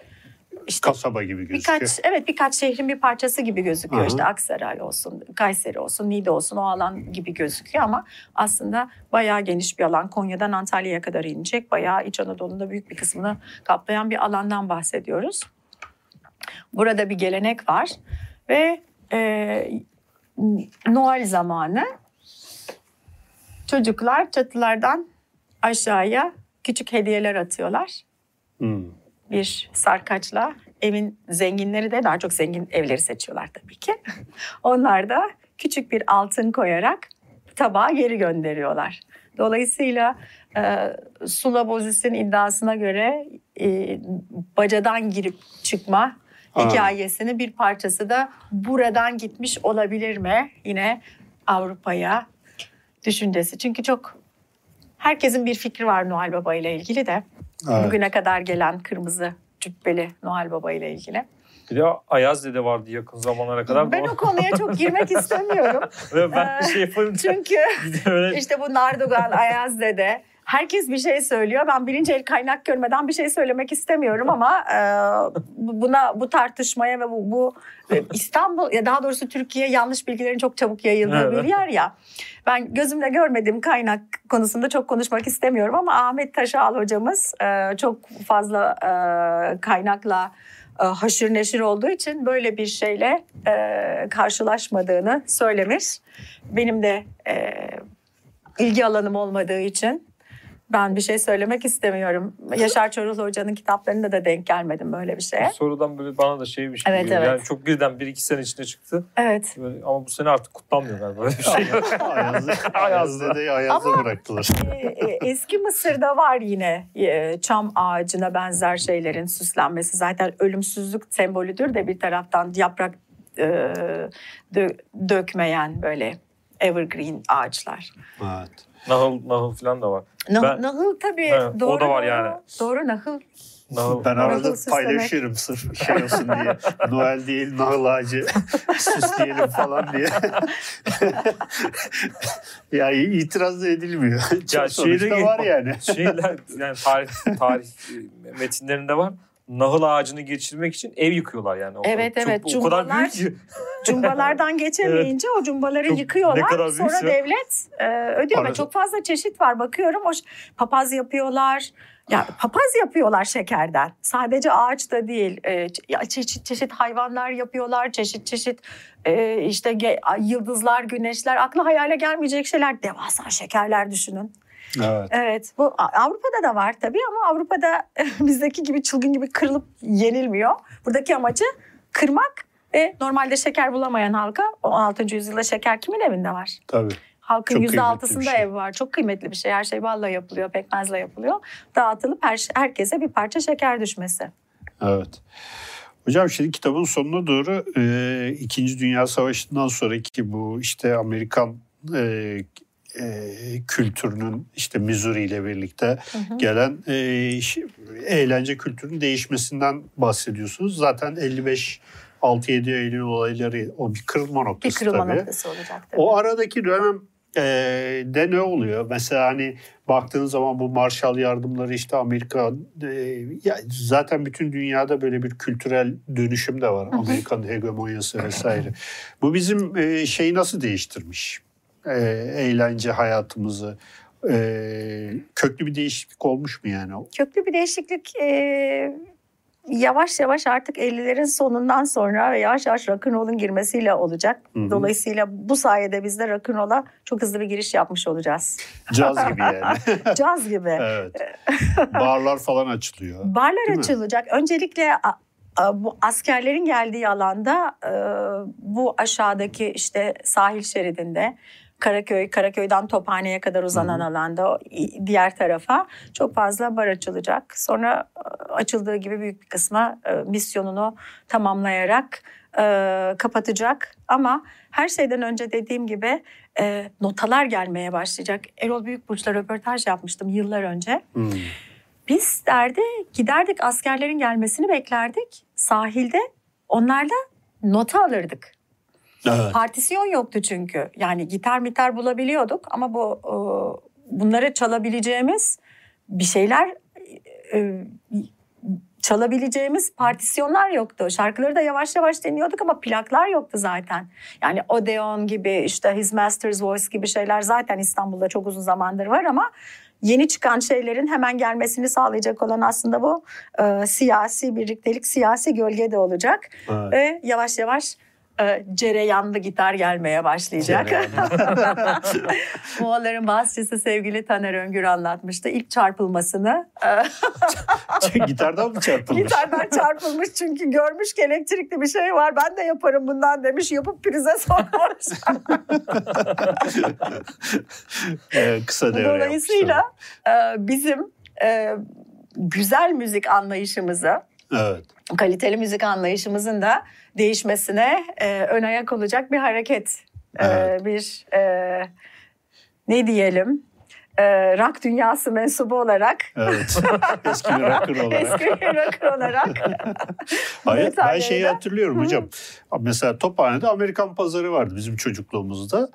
işte Kasaba gibi gözüküyor. birkaç evet birkaç şehrin bir parçası gibi gözüküyor. Aha. İşte Aksaray olsun, Kayseri olsun, Niğde olsun o alan gibi gözüküyor ama aslında bayağı geniş bir alan. Konya'dan Antalya'ya kadar inecek. Bayağı İç Anadolu'nda büyük bir kısmını kaplayan bir alandan bahsediyoruz. Burada bir gelenek var ve e, Noel zamanı çocuklar çatılardan aşağıya küçük hediyeler atıyorlar Hmm. bir sarkaçla evin zenginleri de daha çok zengin evleri seçiyorlar tabii ki. Onlar da küçük bir altın koyarak tabağa geri gönderiyorlar. Dolayısıyla e, Sula Bozis'in iddiasına göre e, bacadan girip çıkma Aa. hikayesinin bir parçası da buradan gitmiş olabilir mi? Yine Avrupa'ya düşüncesi. Çünkü çok herkesin bir fikri var Noel Baba ile ilgili de. Evet. Bugüne kadar gelen kırmızı cübbeli Noel Baba ile ilgili. Bir de Ayaz Dede vardı yakın zamanlara kadar. Ben o konuya çok girmek istemiyorum. Ben Ee, şey yapayım. Çünkü Bir işte bu Nardogan, Ayaz Dede herkes bir şey söylüyor. Ben birinci el kaynak görmeden bir şey söylemek istemiyorum ama e, bu- buna bu tartışmaya ve bu, bu e, İstanbul ya daha doğrusu Türkiye yanlış bilgilerin çok çabuk yayıldığı Evet. bir yer ya. Ben gözümle görmediğim kaynak konusunda çok konuşmak istemiyorum ama Ahmet Taşal hocamız e, çok fazla e, kaynakla e, haşır neşir olduğu için böyle bir şeyle e, karşılaşmadığını söylemiş. Benim de e, ilgi alanım olmadığı için ben bir şey söylemek istemiyorum. Yaşar Çorul Hoca'nın kitaplarında da denk gelmedim böyle bir şeye. Sorudan böyle bana da şey bir şey Evet, geliyor. evet. Yani çok birden bir iki sene içinde çıktı. Evet. Böyle, ama bu sene artık kutlanmıyor galiba öyle bir şey. Ayaz'ı, Ayaz'ı dedeyi Ayaz'a bıraktılar. E, e, Eski Mısır'da var yine e, çam ağacına benzer şeylerin süslenmesi. Zaten ölümsüzlük sembolüdür de bir taraftan yaprak e, dö- dökmeyen böyle evergreen ağaçlar. Evet. Nahıl, nahıl falan da var. Nah- Ben- Nahıl tabii o doğru. da var yani. Doğru nahıl. Nahıl, Ben Nahıl arada süslemek. paylaşırım sırf şey olsun diye. Noel değil nahıl ağacı süsleyelim falan diye. ya itiraz da edilmiyor. Ya Sonuçta şeyde- var yani. şeyler yani tarih tarih metinlerinde var. Nahıl ağacını geçirmek için ev yıkıyorlar yani. O- Evet, çok- evet. O kadar Cumbalar- büyük ki. Cumbalardan geçemeyince o cumbaları Çok- ne yıkıyorlar. kadar Sonra devlet e, ödüyor. Ve Çok fazla çeşit var bakıyorum. O papaz yapıyorlar. Ya papaz yapıyorlar şekerden. Sadece ağaç da değil. E, çeşit çeşit hayvanlar yapıyorlar. Çeşit çeşit e, işte ge- yıldızlar, güneşler. Akla hayale gelmeyecek şeyler. Devasa şekerler düşünün. Evet. Evet. Bu Avrupa'da da var tabii ama Avrupa'da bizdeki gibi çılgın gibi kırılıp yenilmiyor. Buradaki amacı kırmak ve normalde şeker bulamayan halka 16. yüzyılda şeker kimin evinde var? Tabii. Halkın yüzde altısında şey. ev var. Çok kıymetli bir şey. Her şey balla yapılıyor, pekmezle yapılıyor. Dağıtılıp her, herkese bir parça şeker düşmesi. Evet. Hocam şimdi kitabın sonuna doğru e, İkinci Dünya Savaşı'ndan sonraki bu işte Amerikan e, e, kültürünün işte Missouri ile birlikte gelen e, eğlence kültürünün değişmesinden bahsediyorsunuz. Zaten 55 6-7 Eylül olayları o bir kırılma Bir noktası kırılma tabii. noktası olacak tabii. O aradaki dönem e, de ne oluyor? Mesela hani baktığınız zaman bu Marshall yardımları işte Amerika e, ya zaten bütün dünyada böyle bir kültürel dönüşüm de var. Amerikan hegemonyası vesaire. Bu bizim e, şeyi nasıl değiştirmiş? E, eğlence hayatımızı. E, köklü bir değişiklik olmuş mu yani? Köklü bir değişiklik e, yavaş yavaş artık 50'lerin sonundan sonra ve yavaş yavaş rock'n'roll'un girmesiyle olacak. Hı hı. Dolayısıyla bu sayede biz de rock'n'roll'a çok hızlı bir giriş yapmış olacağız. Caz gibi yani. Caz gibi. evet. Barlar falan açılıyor. Barlar Değil mi? açılacak. Öncelikle a- a- bu askerlerin geldiği alanda e, bu aşağıdaki işte sahil şeridinde Karaköy, Karaköy'den Tophane'ye kadar uzanan alanda diğer tarafa çok fazla bar açılacak. Sonra açıldığı gibi büyük bir kısmı misyonunu tamamlayarak e, kapatacak. Ama her şeyden önce dediğim gibi e, notalar gelmeye başlayacak. Erol Büyükburç'la röportaj yapmıştım yıllar önce. Hmm. Biz derdi giderdik askerlerin gelmesini beklerdik sahilde. Onlarla nota alırdık. Evet. Partisyon yoktu çünkü. Yani gitar mitar bulabiliyorduk ama bu e, bunları çalabileceğimiz bir şeyler e, çalabileceğimiz partisyonlar yoktu. Şarkıları da yavaş yavaş dinliyorduk ama plaklar yoktu zaten. Yani Odeon gibi işte His Master's Voice gibi şeyler zaten İstanbul'da çok uzun zamandır var ama yeni çıkan şeylerin hemen gelmesini sağlayacak olan aslında bu e, siyasi birliktelik, siyasi gölge de olacak. Evet. Ve yavaş yavaş e, cereyanlı gitar gelmeye başlayacak. Moğolların basçısı sevgili Taner Öngür anlatmıştı. İlk çarpılmasını. E, gitardan mı çarpılmış? Gitardan çarpılmış çünkü görmüş ki elektrikli bir şey var. Ben de yaparım bundan demiş. Yapıp prize sormuş. ee, kısa devre Dolayısıyla e, bizim e, güzel müzik anlayışımızı Evet. Kaliteli müzik anlayışımızın da değişmesine e, ön ayak olacak bir hareket. E, evet. E, bir e, ne diyelim? E, rock dünyası mensubu olarak. Evet. Eski bir rocker olarak. Eski bir rocker olarak. Hayır, ben şeyi hatırlıyorum hocam. Mesela Tophane'de Amerikan pazarı vardı bizim çocukluğumuzda.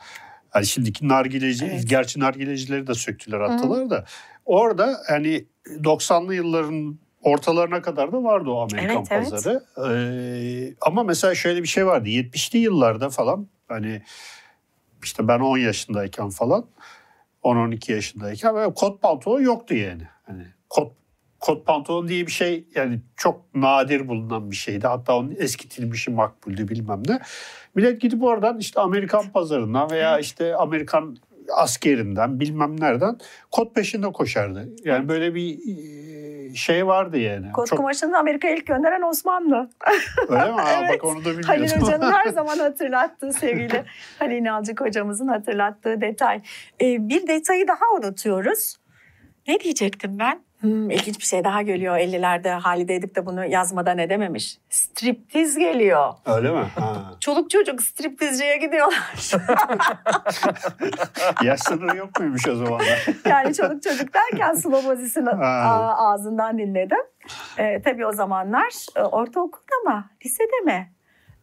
Hani şimdiki nargileci, evet. gerçi nargilecileri de söktüler attılar da. Orada hani 90'lı yılların ortalarına kadar da vardı o Amerikan evet, pazarı. Evet. Ee, ama mesela şöyle bir şey vardı. 70'li yıllarda falan hani işte ben 10 yaşındayken falan 10-12 yaşındayken böyle kot pantolon yoktu yani. Hani kot kot pantolon diye bir şey yani çok nadir bulunan bir şeydi. Hatta onun eskitilmişi makbuldü bilmem ne. Millet gidip oradan işte Amerikan pazarından veya işte Amerikan askerinden bilmem nereden kot peşinde koşardı. Yani böyle bir şey vardı yani. Kot Çok... kumaşını Amerika'ya ilk gönderen Osmanlı. Öyle mi? Aa, evet. Bak onu da bilmiyordum. Halil Hoca'nın her zaman hatırlattığı sevgili Halil İnalcık hocamızın hatırlattığı detay. Ee, bir detayı daha unutuyoruz. Ne diyecektim ben? Hmm, ilginç bir şey daha geliyor 50'lerde Halide Edip de bunu yazmadan edememiş. Striptiz geliyor. Öyle mi? Ha. Çoluk çocuk striptizciye gidiyorlar. Yaş sınırı yok muymuş o zaman? yani çoluk çocuk derken Slobozis'in ağzından dinledim. Ee, tabii o zamanlar e, ortaokulda mı, lisede mi?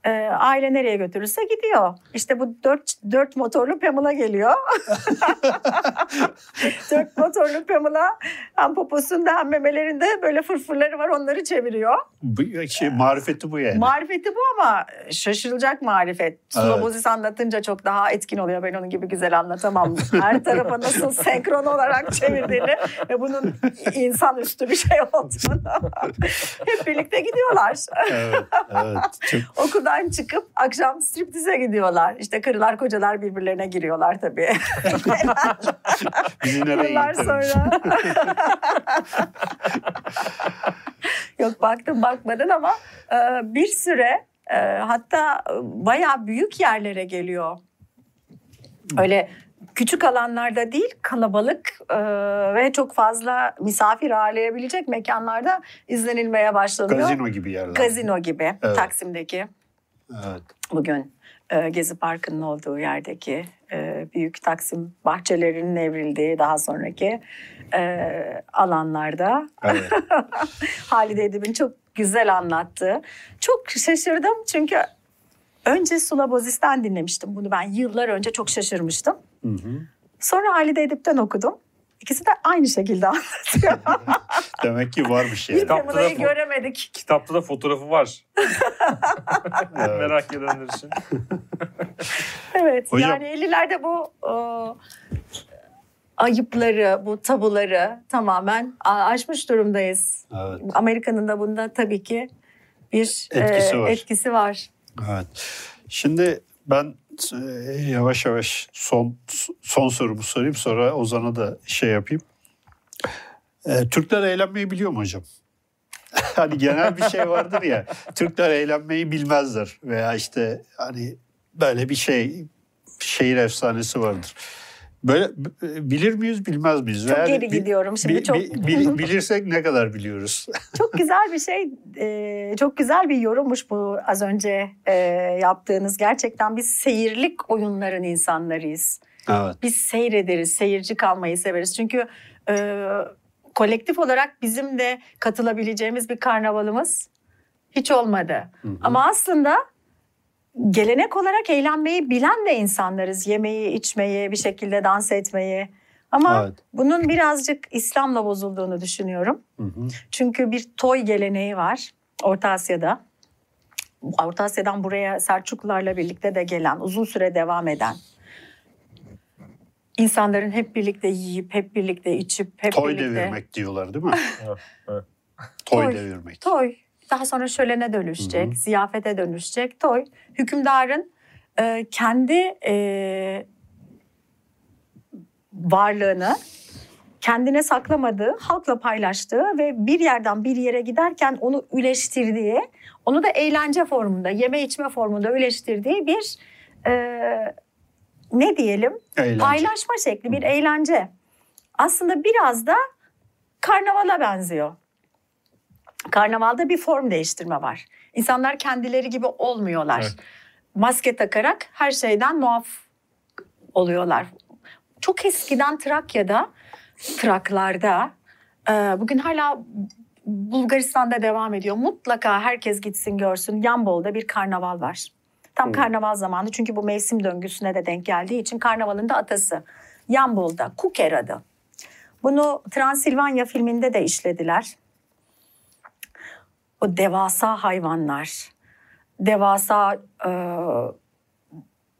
E, aile nereye götürürse gidiyor. İşte bu dört, dört motorlu Pamela geliyor. dört motorlu Pamela hem poposunda hem memelerinde böyle fırfırları var onları çeviriyor. Bu, şey, marifeti bu yani. Marifeti bu ama şaşırılacak marifet. Slobozis evet. anlatınca çok daha etkin oluyor. Ben onun gibi güzel anlatamam. Her tarafa nasıl senkron olarak çevirdiğini ve bunun insanüstü bir şey olduğunu. Hep birlikte gidiyorlar. evet, evet. Çok... Okulda okuldan çıkıp akşam striptize gidiyorlar. İşte karılar kocalar birbirlerine giriyorlar tabii. Yıllar sonra. Yok baktım bakmadın ama e, bir süre e, hatta bayağı büyük yerlere geliyor. Öyle küçük alanlarda değil kalabalık e, ve çok fazla misafir ağırlayabilecek mekanlarda izlenilmeye başlanıyor. Gazino gibi yerler. Gazino gibi evet. Taksim'deki. Evet. Bugün e, Gezi Parkı'nın olduğu yerdeki e, büyük Taksim bahçelerinin evrildiği daha sonraki e, alanlarda evet. Halide Edip'in çok güzel anlattığı. Çok şaşırdım çünkü önce Sulabozis'ten dinlemiştim bunu ben yıllar önce çok şaşırmıştım. Hı hı. Sonra Halide Edip'ten okudum. İkisi de aynı şekilde anlatıyor. Demek ki varmış yani. Bir Temu'yu göremedik. Kitapta da fotoğrafı var. Merak edenler için. evet Hocam, yani 50'lerde bu o, ayıpları, bu tabuları tamamen aşmış durumdayız. Evet. Amerika'nın da bunda tabii ki bir etkisi, e, var. etkisi var. Evet. Şimdi ben e, yavaş yavaş son son sorumu sorayım sonra Ozan'a da şey yapayım. E, Türkler eğlenmeyi biliyor mu hocam? hani genel bir şey vardır ya. Türkler eğlenmeyi bilmezler veya işte hani böyle bir şey şehir efsanesi vardır. Böyle b- bilir miyiz bilmez miyiz? Çok Veya geri gidiyorum şimdi bi- çok. bi- bil- bilirsek ne kadar biliyoruz? çok güzel bir şey, e, çok güzel bir yorummuş bu az önce e, yaptığınız. Gerçekten biz seyirlik oyunların insanlarıyız. evet. Biz seyrederiz, seyirci kalmayı severiz. Çünkü e, kolektif olarak bizim de katılabileceğimiz bir karnavalımız hiç olmadı. Hı hı. Ama aslında gelenek olarak eğlenmeyi bilen de insanlarız. Yemeği, içmeyi, bir şekilde dans etmeyi. Ama Evet. bunun birazcık İslam'la bozulduğunu düşünüyorum. Hı hı. Çünkü bir toy geleneği var Orta Asya'da. Orta Asya'dan buraya Selçuklularla birlikte de gelen, uzun süre devam eden. İnsanların hep birlikte yiyip, hep birlikte içip, hep Toy birlikte... devirmek diyorlar değil mi? Toy, Toy. devirmek. Toy. Daha sonra şölene dönüşecek, Hı hı. ziyafete dönüşecek. Toy. Hükümdarın e, kendi e, varlığını kendine saklamadığı, halkla paylaştığı ve bir yerden bir yere giderken onu üleştirdiği, onu da eğlence formunda, yeme içme formunda üleştirdiği bir e, ne diyelim Eğlence. paylaşma şekli, bir eğlence. Aslında biraz da karnavala benziyor. Karnavalda bir form değiştirme var. İnsanlar kendileri gibi olmuyorlar. Evet. Maske takarak her şeyden muaf oluyorlar. Çok eskiden Trakya'da, Traklarda, e, bugün hala Bulgaristan'da devam ediyor. Mutlaka herkes gitsin görsün. Yambol'da bir karnaval var. Tam Hmm. karnaval zamanı çünkü bu mevsim döngüsüne de denk geldiği için karnavalın da atası. Yambol'da, Kuker adı. Bunu Transilvanya filminde de işlediler. O devasa hayvanlar, devasa e,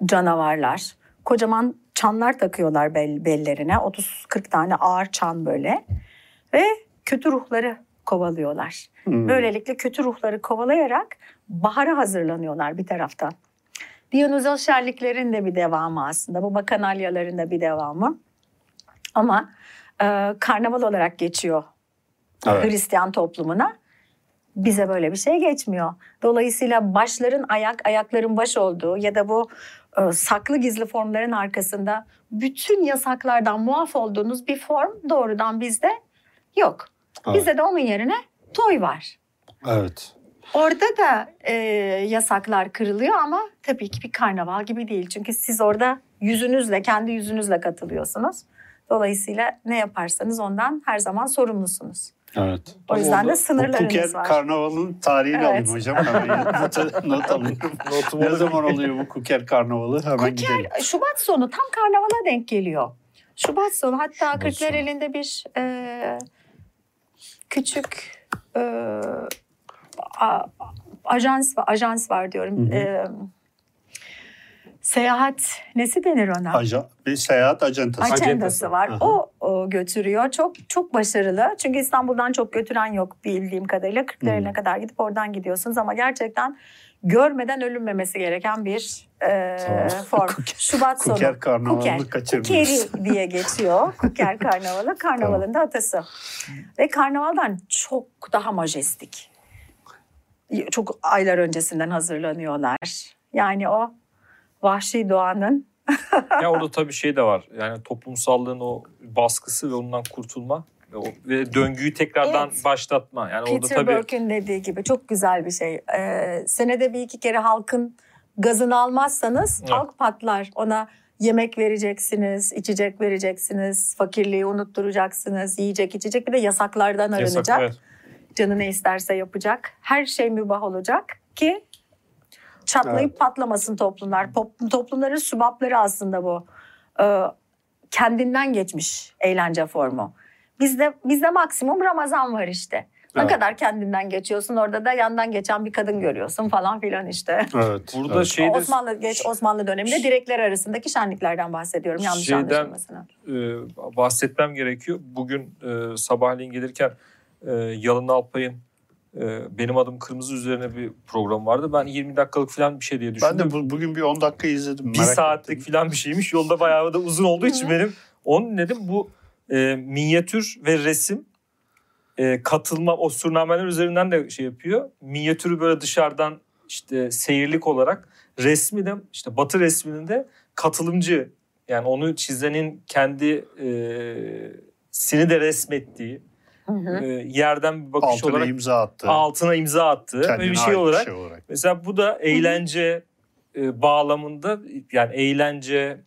canavarlar, kocaman çanlar takıyorlar bel, bellerine. 30-40 tane ağır çan böyle. Ve kötü ruhları kovalıyorlar. Hmm. Böylelikle kötü ruhları kovalayarak bahara hazırlanıyorlar bir taraftan. Diyonozol şerliklerin de bir devamı aslında. Bu bakanalyaların da bir devamı. Ama e, karnaval olarak geçiyor Evet. Hristiyan toplumuna. Bize böyle bir şey geçmiyor. Dolayısıyla başların ayak, ayakların baş olduğu ya da bu e, saklı gizli formların arkasında bütün yasaklardan muaf olduğunuz bir form doğrudan bizde yok. Evet. Bizde de onun yerine toy var. Evet. Orada da e, yasaklar kırılıyor ama tabii ki bir karnaval gibi değil. Çünkü siz orada yüzünüzle, kendi yüzünüzle katılıyorsunuz. Dolayısıyla ne yaparsanız ondan her zaman sorumlusunuz. Evet. O yüzden de Bu sınırlarınız Kuker var. Karnavalı'nın tarihini Evet. alayım hocam. Hemen not, not alıyorum. Ne zaman oluyor bu Kuker Karnavalı? Hemen gidelim. Kuker Şubat sonu tam karnavala denk geliyor. Şubat sonu hatta Şubat Kırklar sonu. elinde bir e, küçük e, a- ajans var, ajans var diyorum. Hı hı. E, seyahat nesi denir ona? Aja, bir seyahat ajantası. Aj- Ajandası var. Aha. O, o götürüyor. Çok çok başarılı. Çünkü İstanbul'dan çok götüren yok bildiğim kadarıyla. Kırklareli'ne Hmm. kadar gidip oradan gidiyorsunuz ama gerçekten görmeden ölünmemesi gereken bir e, Tamam. form. Kuker- Şubat sonu. Kuker Karnavalı'nı kaçırmıyoruz. Kukeri diye geçiyor. Kuker Karnavalı. Karnavalın da atası. Ve karnavaldan çok daha majestik. Çok aylar öncesinden hazırlanıyorlar. Yani o vahşi doğanın ya orada tabii şey de var. Yani toplumsallığın o baskısı ve ondan kurtulma ve, döngüyü tekrardan Evet. başlatma. Yani orada Peter tabii Burke'ün dediği gibi çok güzel bir şey. Ee, senede bir iki kere halkın gazını almazsanız Evet. halk patlar. Ona yemek vereceksiniz, içecek vereceksiniz, fakirliği unutturacaksınız, yiyecek içecek bir de yasaklardan yasak. arınacak. Evet. Canı ne isterse yapacak. Her şey mübah olacak ki çatlayıp patlamasın toplumlar. Pop- Toplumların sübapları aslında bu. Ee, kendinden geçmiş eğlence formu. Bizde bizde maksimum Ramazan var işte. Ne Evet. kadar kendinden geçiyorsun orada da yandan geçen bir kadın görüyorsun falan filan işte. Evet. Burada evet. şey- Şeyde- Osmanlı geç Osmanlı döneminde direkler arasındaki şenliklerden bahsediyorum yanlış Şeyden- anlaşılmasın. e, bahsetmem gerekiyor. Bugün e, sabahleyin gelirken e, Yalın Alpay'ın Benim Adım Kırmızı üzerine bir program vardı. Ben 20 dakikalık falan bir şey diye düşündüm. Ben de bu, bugün bir 10 dakika izledim. bir merak saatlik ettim. falan bir şeymiş. Yolda bayağı da uzun olduğu için benim onun dedim bu e, minyatür ve resim e, katılma o surnameler üzerinden de şey yapıyor. Minyatürü böyle dışarıdan işte seyirlik olarak resmi de işte Batı resminin de katılımcı yani onu çizenin kendi e, sini de resmettiği Hı hı. e, yerden bir bakış Altına olarak imza attı. altına imza attığı Kendine böyle bir şey olarak şey olarak. Mesela bu da eğlence e, bağlamında yani eğlence,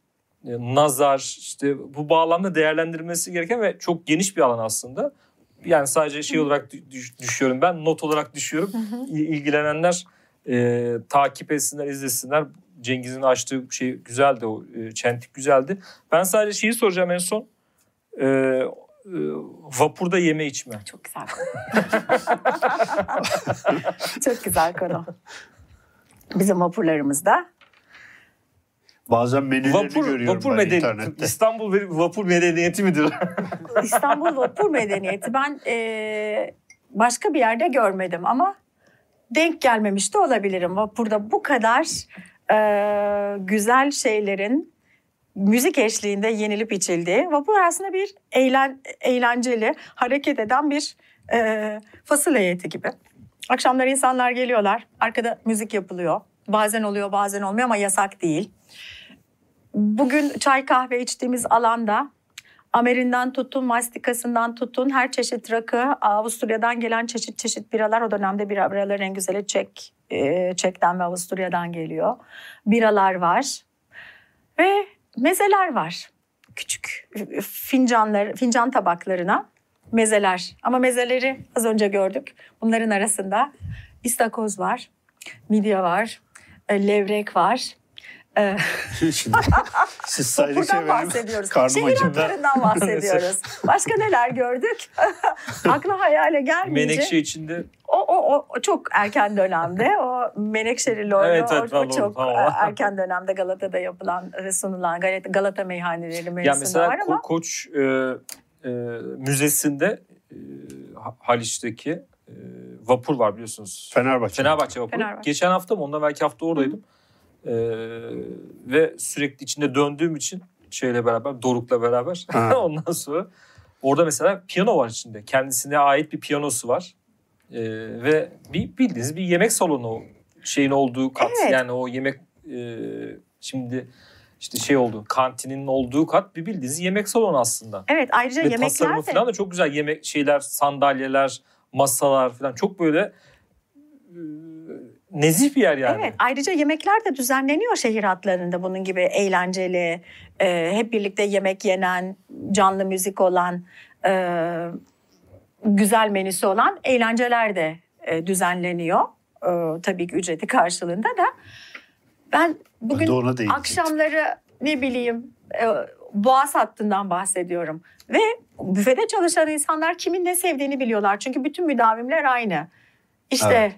e, nazar işte bu bağlamda değerlendirmesi gereken ve çok geniş bir alan aslında. Yani sadece şey olarak dü- düş- düşüyorum ben not olarak düşüyorum. İlgilenenler e, takip etsinler, izlesinler. Cengiz'in açtığı şey güzeldi, o e, çentik güzeldi. Ben sadece şeyi soracağım en son. E, vapurda yeme içme. Çok güzel konu. Çok güzel konu. Bizim vapurlarımızda Bazen menülerini Vapur, görüyorum vapur ben medeniyeti, internette. İstanbul vapur medeniyeti midir? İstanbul Vapur Medeniyeti ben e, başka bir yerde görmedim ama denk gelmemiş de olabilirim. Vapurda bu kadar e, güzel şeylerin müzik eşliğinde yenilip içildiği. Vapur aslında bir eğlen, eğlenceli, hareket eden bir e, fasıl heyeti gibi. Akşamları insanlar geliyorlar, arkada müzik yapılıyor. Bazen oluyor bazen olmuyor ama yasak değil. Bugün çay kahve içtiğimiz alanda Amerinden tutun, mastikasından tutun her çeşit rakı, Avusturya'dan gelen çeşit çeşit biralar. O dönemde bira, biraların en güzeli Çek, e, Çek'ten ve Avusturya'dan geliyor. Biralar var ve mezeler var. Küçük fincanlar, fincan tabaklarına mezeler. Ama mezeleri az önce gördük. Bunların arasında istakoz var, midye var, e, levrek var. E, Şimdi siz saydıkça Buradan benim bahsediyoruz. karnım Şehir hatlarından bahsediyoruz. Başka neler gördük? Akla hayale gelmeyecek. Menekşe içinde O, o, o, çok erken dönemde. O Menekşeli Lordo Evet, evet, o, o çok tamam. e, erken dönemde Galata'da yapılan ve sunulan Galata, Galata meyhaneleri mevzusunda mesela var ama Ko- Koç e, e, Müzesi'nde e, Ha- Haliç'teki e, vapur var biliyorsunuz. Fenerbahçe. Fenerbahçe vapuru. Fenerbahçe. Geçen hafta mı ondan belki hafta oradaydım. E, ve sürekli içinde döndüğüm için şeyle beraber Doruk'la beraber ondan sonra orada mesela piyano var içinde. Kendisine ait bir piyanosu var. E, ve bir bildiğiniz bir yemek salonu şeyin olduğu kat. Evet. Yani o yemek e, şimdi işte şey oldu kantinin olduğu kat bir bildiğiniz yemek salonu aslında. evet ayrıca Ve tasarımı yemekler de falan da çok güzel yemek şeyler, sandalyeler, masalar falan çok böyle e, nezih bir yer yani. Evet, ayrıca yemekler de düzenleniyor şehir hatlarında bunun gibi eğlenceli, e, hep birlikte yemek yenen, canlı müzik olan, e, güzel menüsü olan eğlenceler de e, düzenleniyor. E, tabii ki ücreti karşılığında da. Ben bugün Ben akşamları ne bileyim e, boğaz hattından bahsediyorum. Ve büfede çalışan insanlar kimin ne sevdiğini biliyorlar. Çünkü bütün müdavimler aynı. İşte Evet.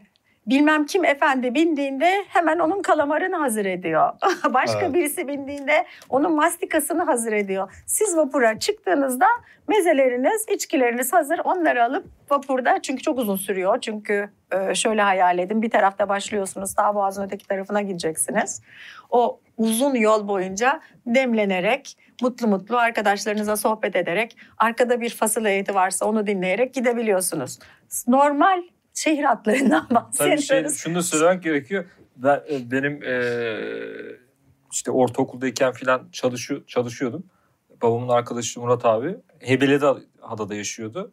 Bilmem kim efendi bindiğinde hemen onun kalamarını hazır ediyor. Başka Evet. birisi bindiğinde onun mastikasını hazır ediyor. Siz vapura çıktığınızda mezeleriniz, içkileriniz hazır. Onları alıp vapurda çünkü çok uzun sürüyor. Çünkü e, şöyle hayal edin bir tarafta başlıyorsunuz daha boğazın öteki tarafına gideceksiniz. O uzun yol boyunca demlenerek mutlu mutlu arkadaşlarınıza sohbet ederek arkada bir fasıl heyeti varsa onu dinleyerek gidebiliyorsunuz. Normal şehir hatlarından Tabii bahsediyoruz. şey, şunu da söylemek gerekiyor. Ben, e, benim e, işte ortaokuldayken falan çalışıyor, çalışıyordum. Babamın arkadaşı Murat abi. Hebeliada'da yaşıyordu.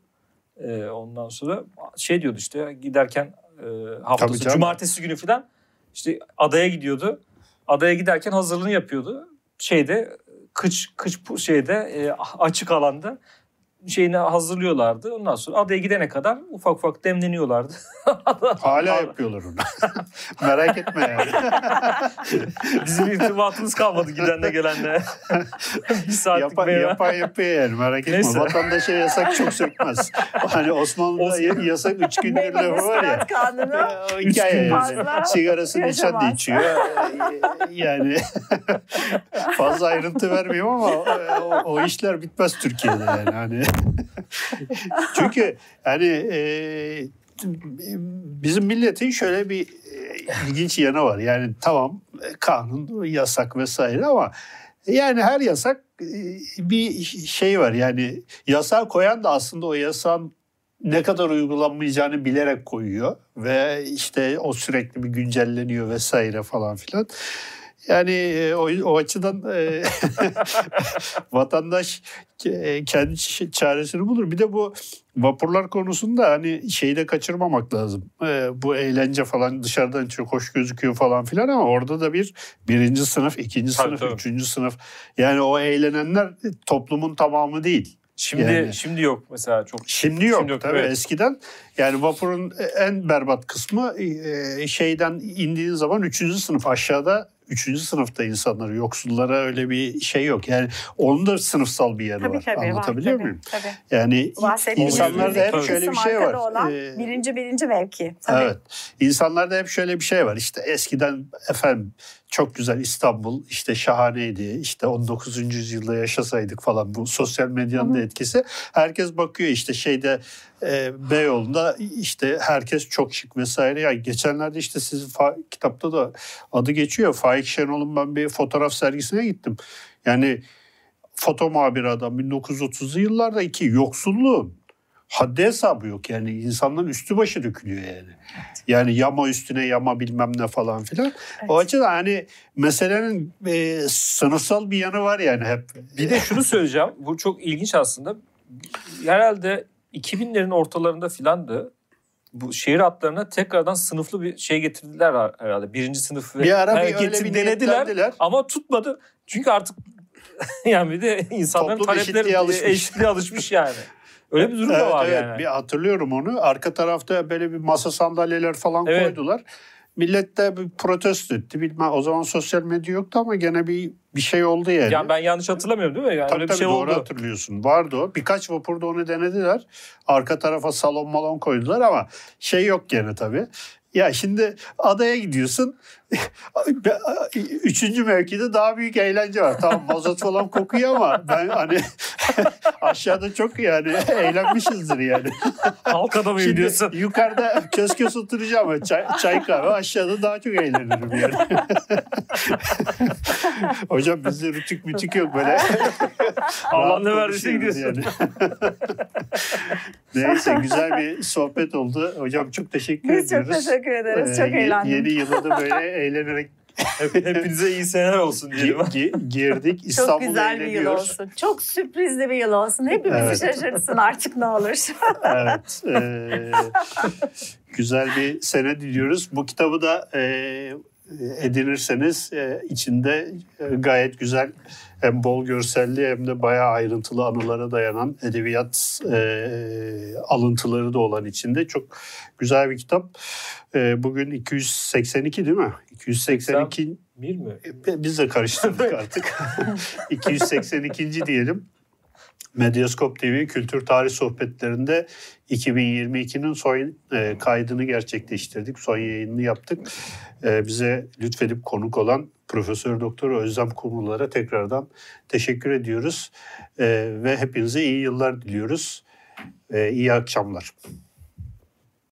E, ondan sonra şey diyordu işte giderken e, Tabii haftası cumartesi günü falan işte adaya gidiyordu. Adaya giderken hazırlığını yapıyordu. Şeyde kıç kıç şeyde e, açık alanda şeyini hazırlıyorlardı. Ondan sonra adaya gidene kadar ufak ufak demleniyorlardı. Hala yapıyorlar onu. Merak etme yani. Bizim irtibatımız kalmadı gidenle gelenle. bir saatlik yapan, meyve. yapan yapıyor yani merak etme. Neyse. Vatandaşa yasak çok sökmez. Hani Osmanlı'da Osman- yasak üç gündür lafı var ya. Kanunu. O Üç hikaye yani. Sigarasını içen de içiyor. Yani fazla ayrıntı vermiyorum ama o, o- o işler bitmez Türkiye'de yani. Hani Çünkü hani e, bizim milletin şöyle bir e, ilginç yanı var. Yani tamam e, kanun yasak vesaire ama yani her yasak e, bir şey var. Yani yasağı koyan da aslında o yasağın ne kadar uygulanmayacağını bilerek koyuyor ve işte o sürekli bir güncelleniyor vesaire falan filan. Yani e, o, o açıdan e, vatandaş e, kendi çaresini bulur. Bir de bu vapurlar konusunda hani şeyi de kaçırmamak lazım. E, bu eğlence falan dışarıdan çok hoş gözüküyor falan filan ama orada da bir birinci sınıf, ikinci tabii, sınıf, tabii. üçüncü sınıf. Yani o eğlenenler toplumun tamamı değil. Şimdi yani, şimdi yok mesela çok. Şimdi yok, şimdi yok tabii evet. eskiden yani vapurun en berbat kısmı e, şeyden indiğin zaman üçüncü sınıf aşağıda üçüncü sınıfta insanları yoksullara öyle bir şey yok. Yani onun da sınıfsal bir yeri tabii, var. Tabii, Anlatabiliyor var, muyum? Tabii. Yani insanlarda hep tabii. şöyle bir şey var. Olan ee, birinci birinci mevki. Tabii. Evet. İnsanlarda hep şöyle bir şey var. İşte eskiden efendim çok güzel İstanbul işte şahaneydi. İşte 19. yüzyılda yaşasaydık falan bu sosyal medyanın da etkisi. Herkes bakıyor işte şeyde e, Beyoğlu'nda işte herkes çok şık vesaire. Ya geçenlerde işte sizin fa- kitapta da adı geçiyor. Faik Şenol'un ben bir fotoğraf sergisine gittim. Yani foto muhabiri adam 1930'lu yıllarda iki yoksulluğun haddi hesabı yok yani insanların üstü başı dökülüyor yani. Yani yama üstüne yama bilmem ne falan filan. Evet. O açıdan hani meselenin e, sınıfsal bir yanı var yani hep. Bir de şunu söyleyeceğim. Bu çok ilginç aslında. Herhalde 2000'lerin ortalarında filandı. Bu şehir hatlarına tekrardan sınıflı bir şey getirdiler herhalde. Birinci sınıf ve bir ara bir öyle bir denediler ama tutmadı. Çünkü artık yani bir de insanların Toplum talepleri eşitliğe alışmış. eşitliğe alışmış yani. Öyle bir durum evet, da var evet, yani. Bir hatırlıyorum onu. Arka tarafta böyle bir masa sandalyeler falan evet. koydular. Millet de bir protesto etti. Bilmem o zaman sosyal medya yoktu ama gene bir bir şey oldu yani. Yani ben yanlış hatırlamıyorum değil mi? Yani tabii öyle tabii bir şey doğru oldu. hatırlıyorsun. Vardı o. Birkaç vapurda onu denediler. Arka tarafa salon malon koydular ama şey yok gene tabii. Ya şimdi adaya gidiyorsun. Üçüncü mevkide daha büyük eğlence var. Tamam mazot falan kokuyor ama ben hani aşağıda çok yani eğlenmişizdir yani. Halkada mı gidiyorsun? Yukarıda köz köz oturacağım ama çay, çay kahve aşağıda daha çok eğlenirim yani. Hocam bizde rütük mütük yok böyle. Allah ne verdiyse gidiyorsun. Yani. Neyse güzel bir sohbet oldu. Hocam çok teşekkür Biz ediyoruz. Biz çok teşekkür ederiz. Ee, çok eğlendim. Yeni yılda da böyle eğlenerek Hepinize iyi seneler olsun diyelim. Gi- girdik. İstanbul Çok güzel bir yıl olsun. Çok sürprizli bir yıl olsun. Hepimizi evet. şaşırtsın artık ne olur. evet. E, güzel bir sene diliyoruz. Bu kitabı da e, edinirseniz e, içinde e, gayet güzel hem bol görselli hem de bayağı ayrıntılı anılara dayanan edebiyat e, alıntıları da olan içinde çok güzel bir kitap. E, bugün 282 değil mi? 282 bir mi? E, biz de karıştırdık artık. 282. diyelim. Medyaskop TV Kültür Tarih Sohbetlerinde 2022'nin son e, kaydını gerçekleştirdik. Son yayınını yaptık. E, bize lütfedip konuk olan Profesör Doktor Özlem Kumrular'a tekrardan teşekkür ediyoruz. E, ve hepinize iyi yıllar diliyoruz. İyi akşamlar.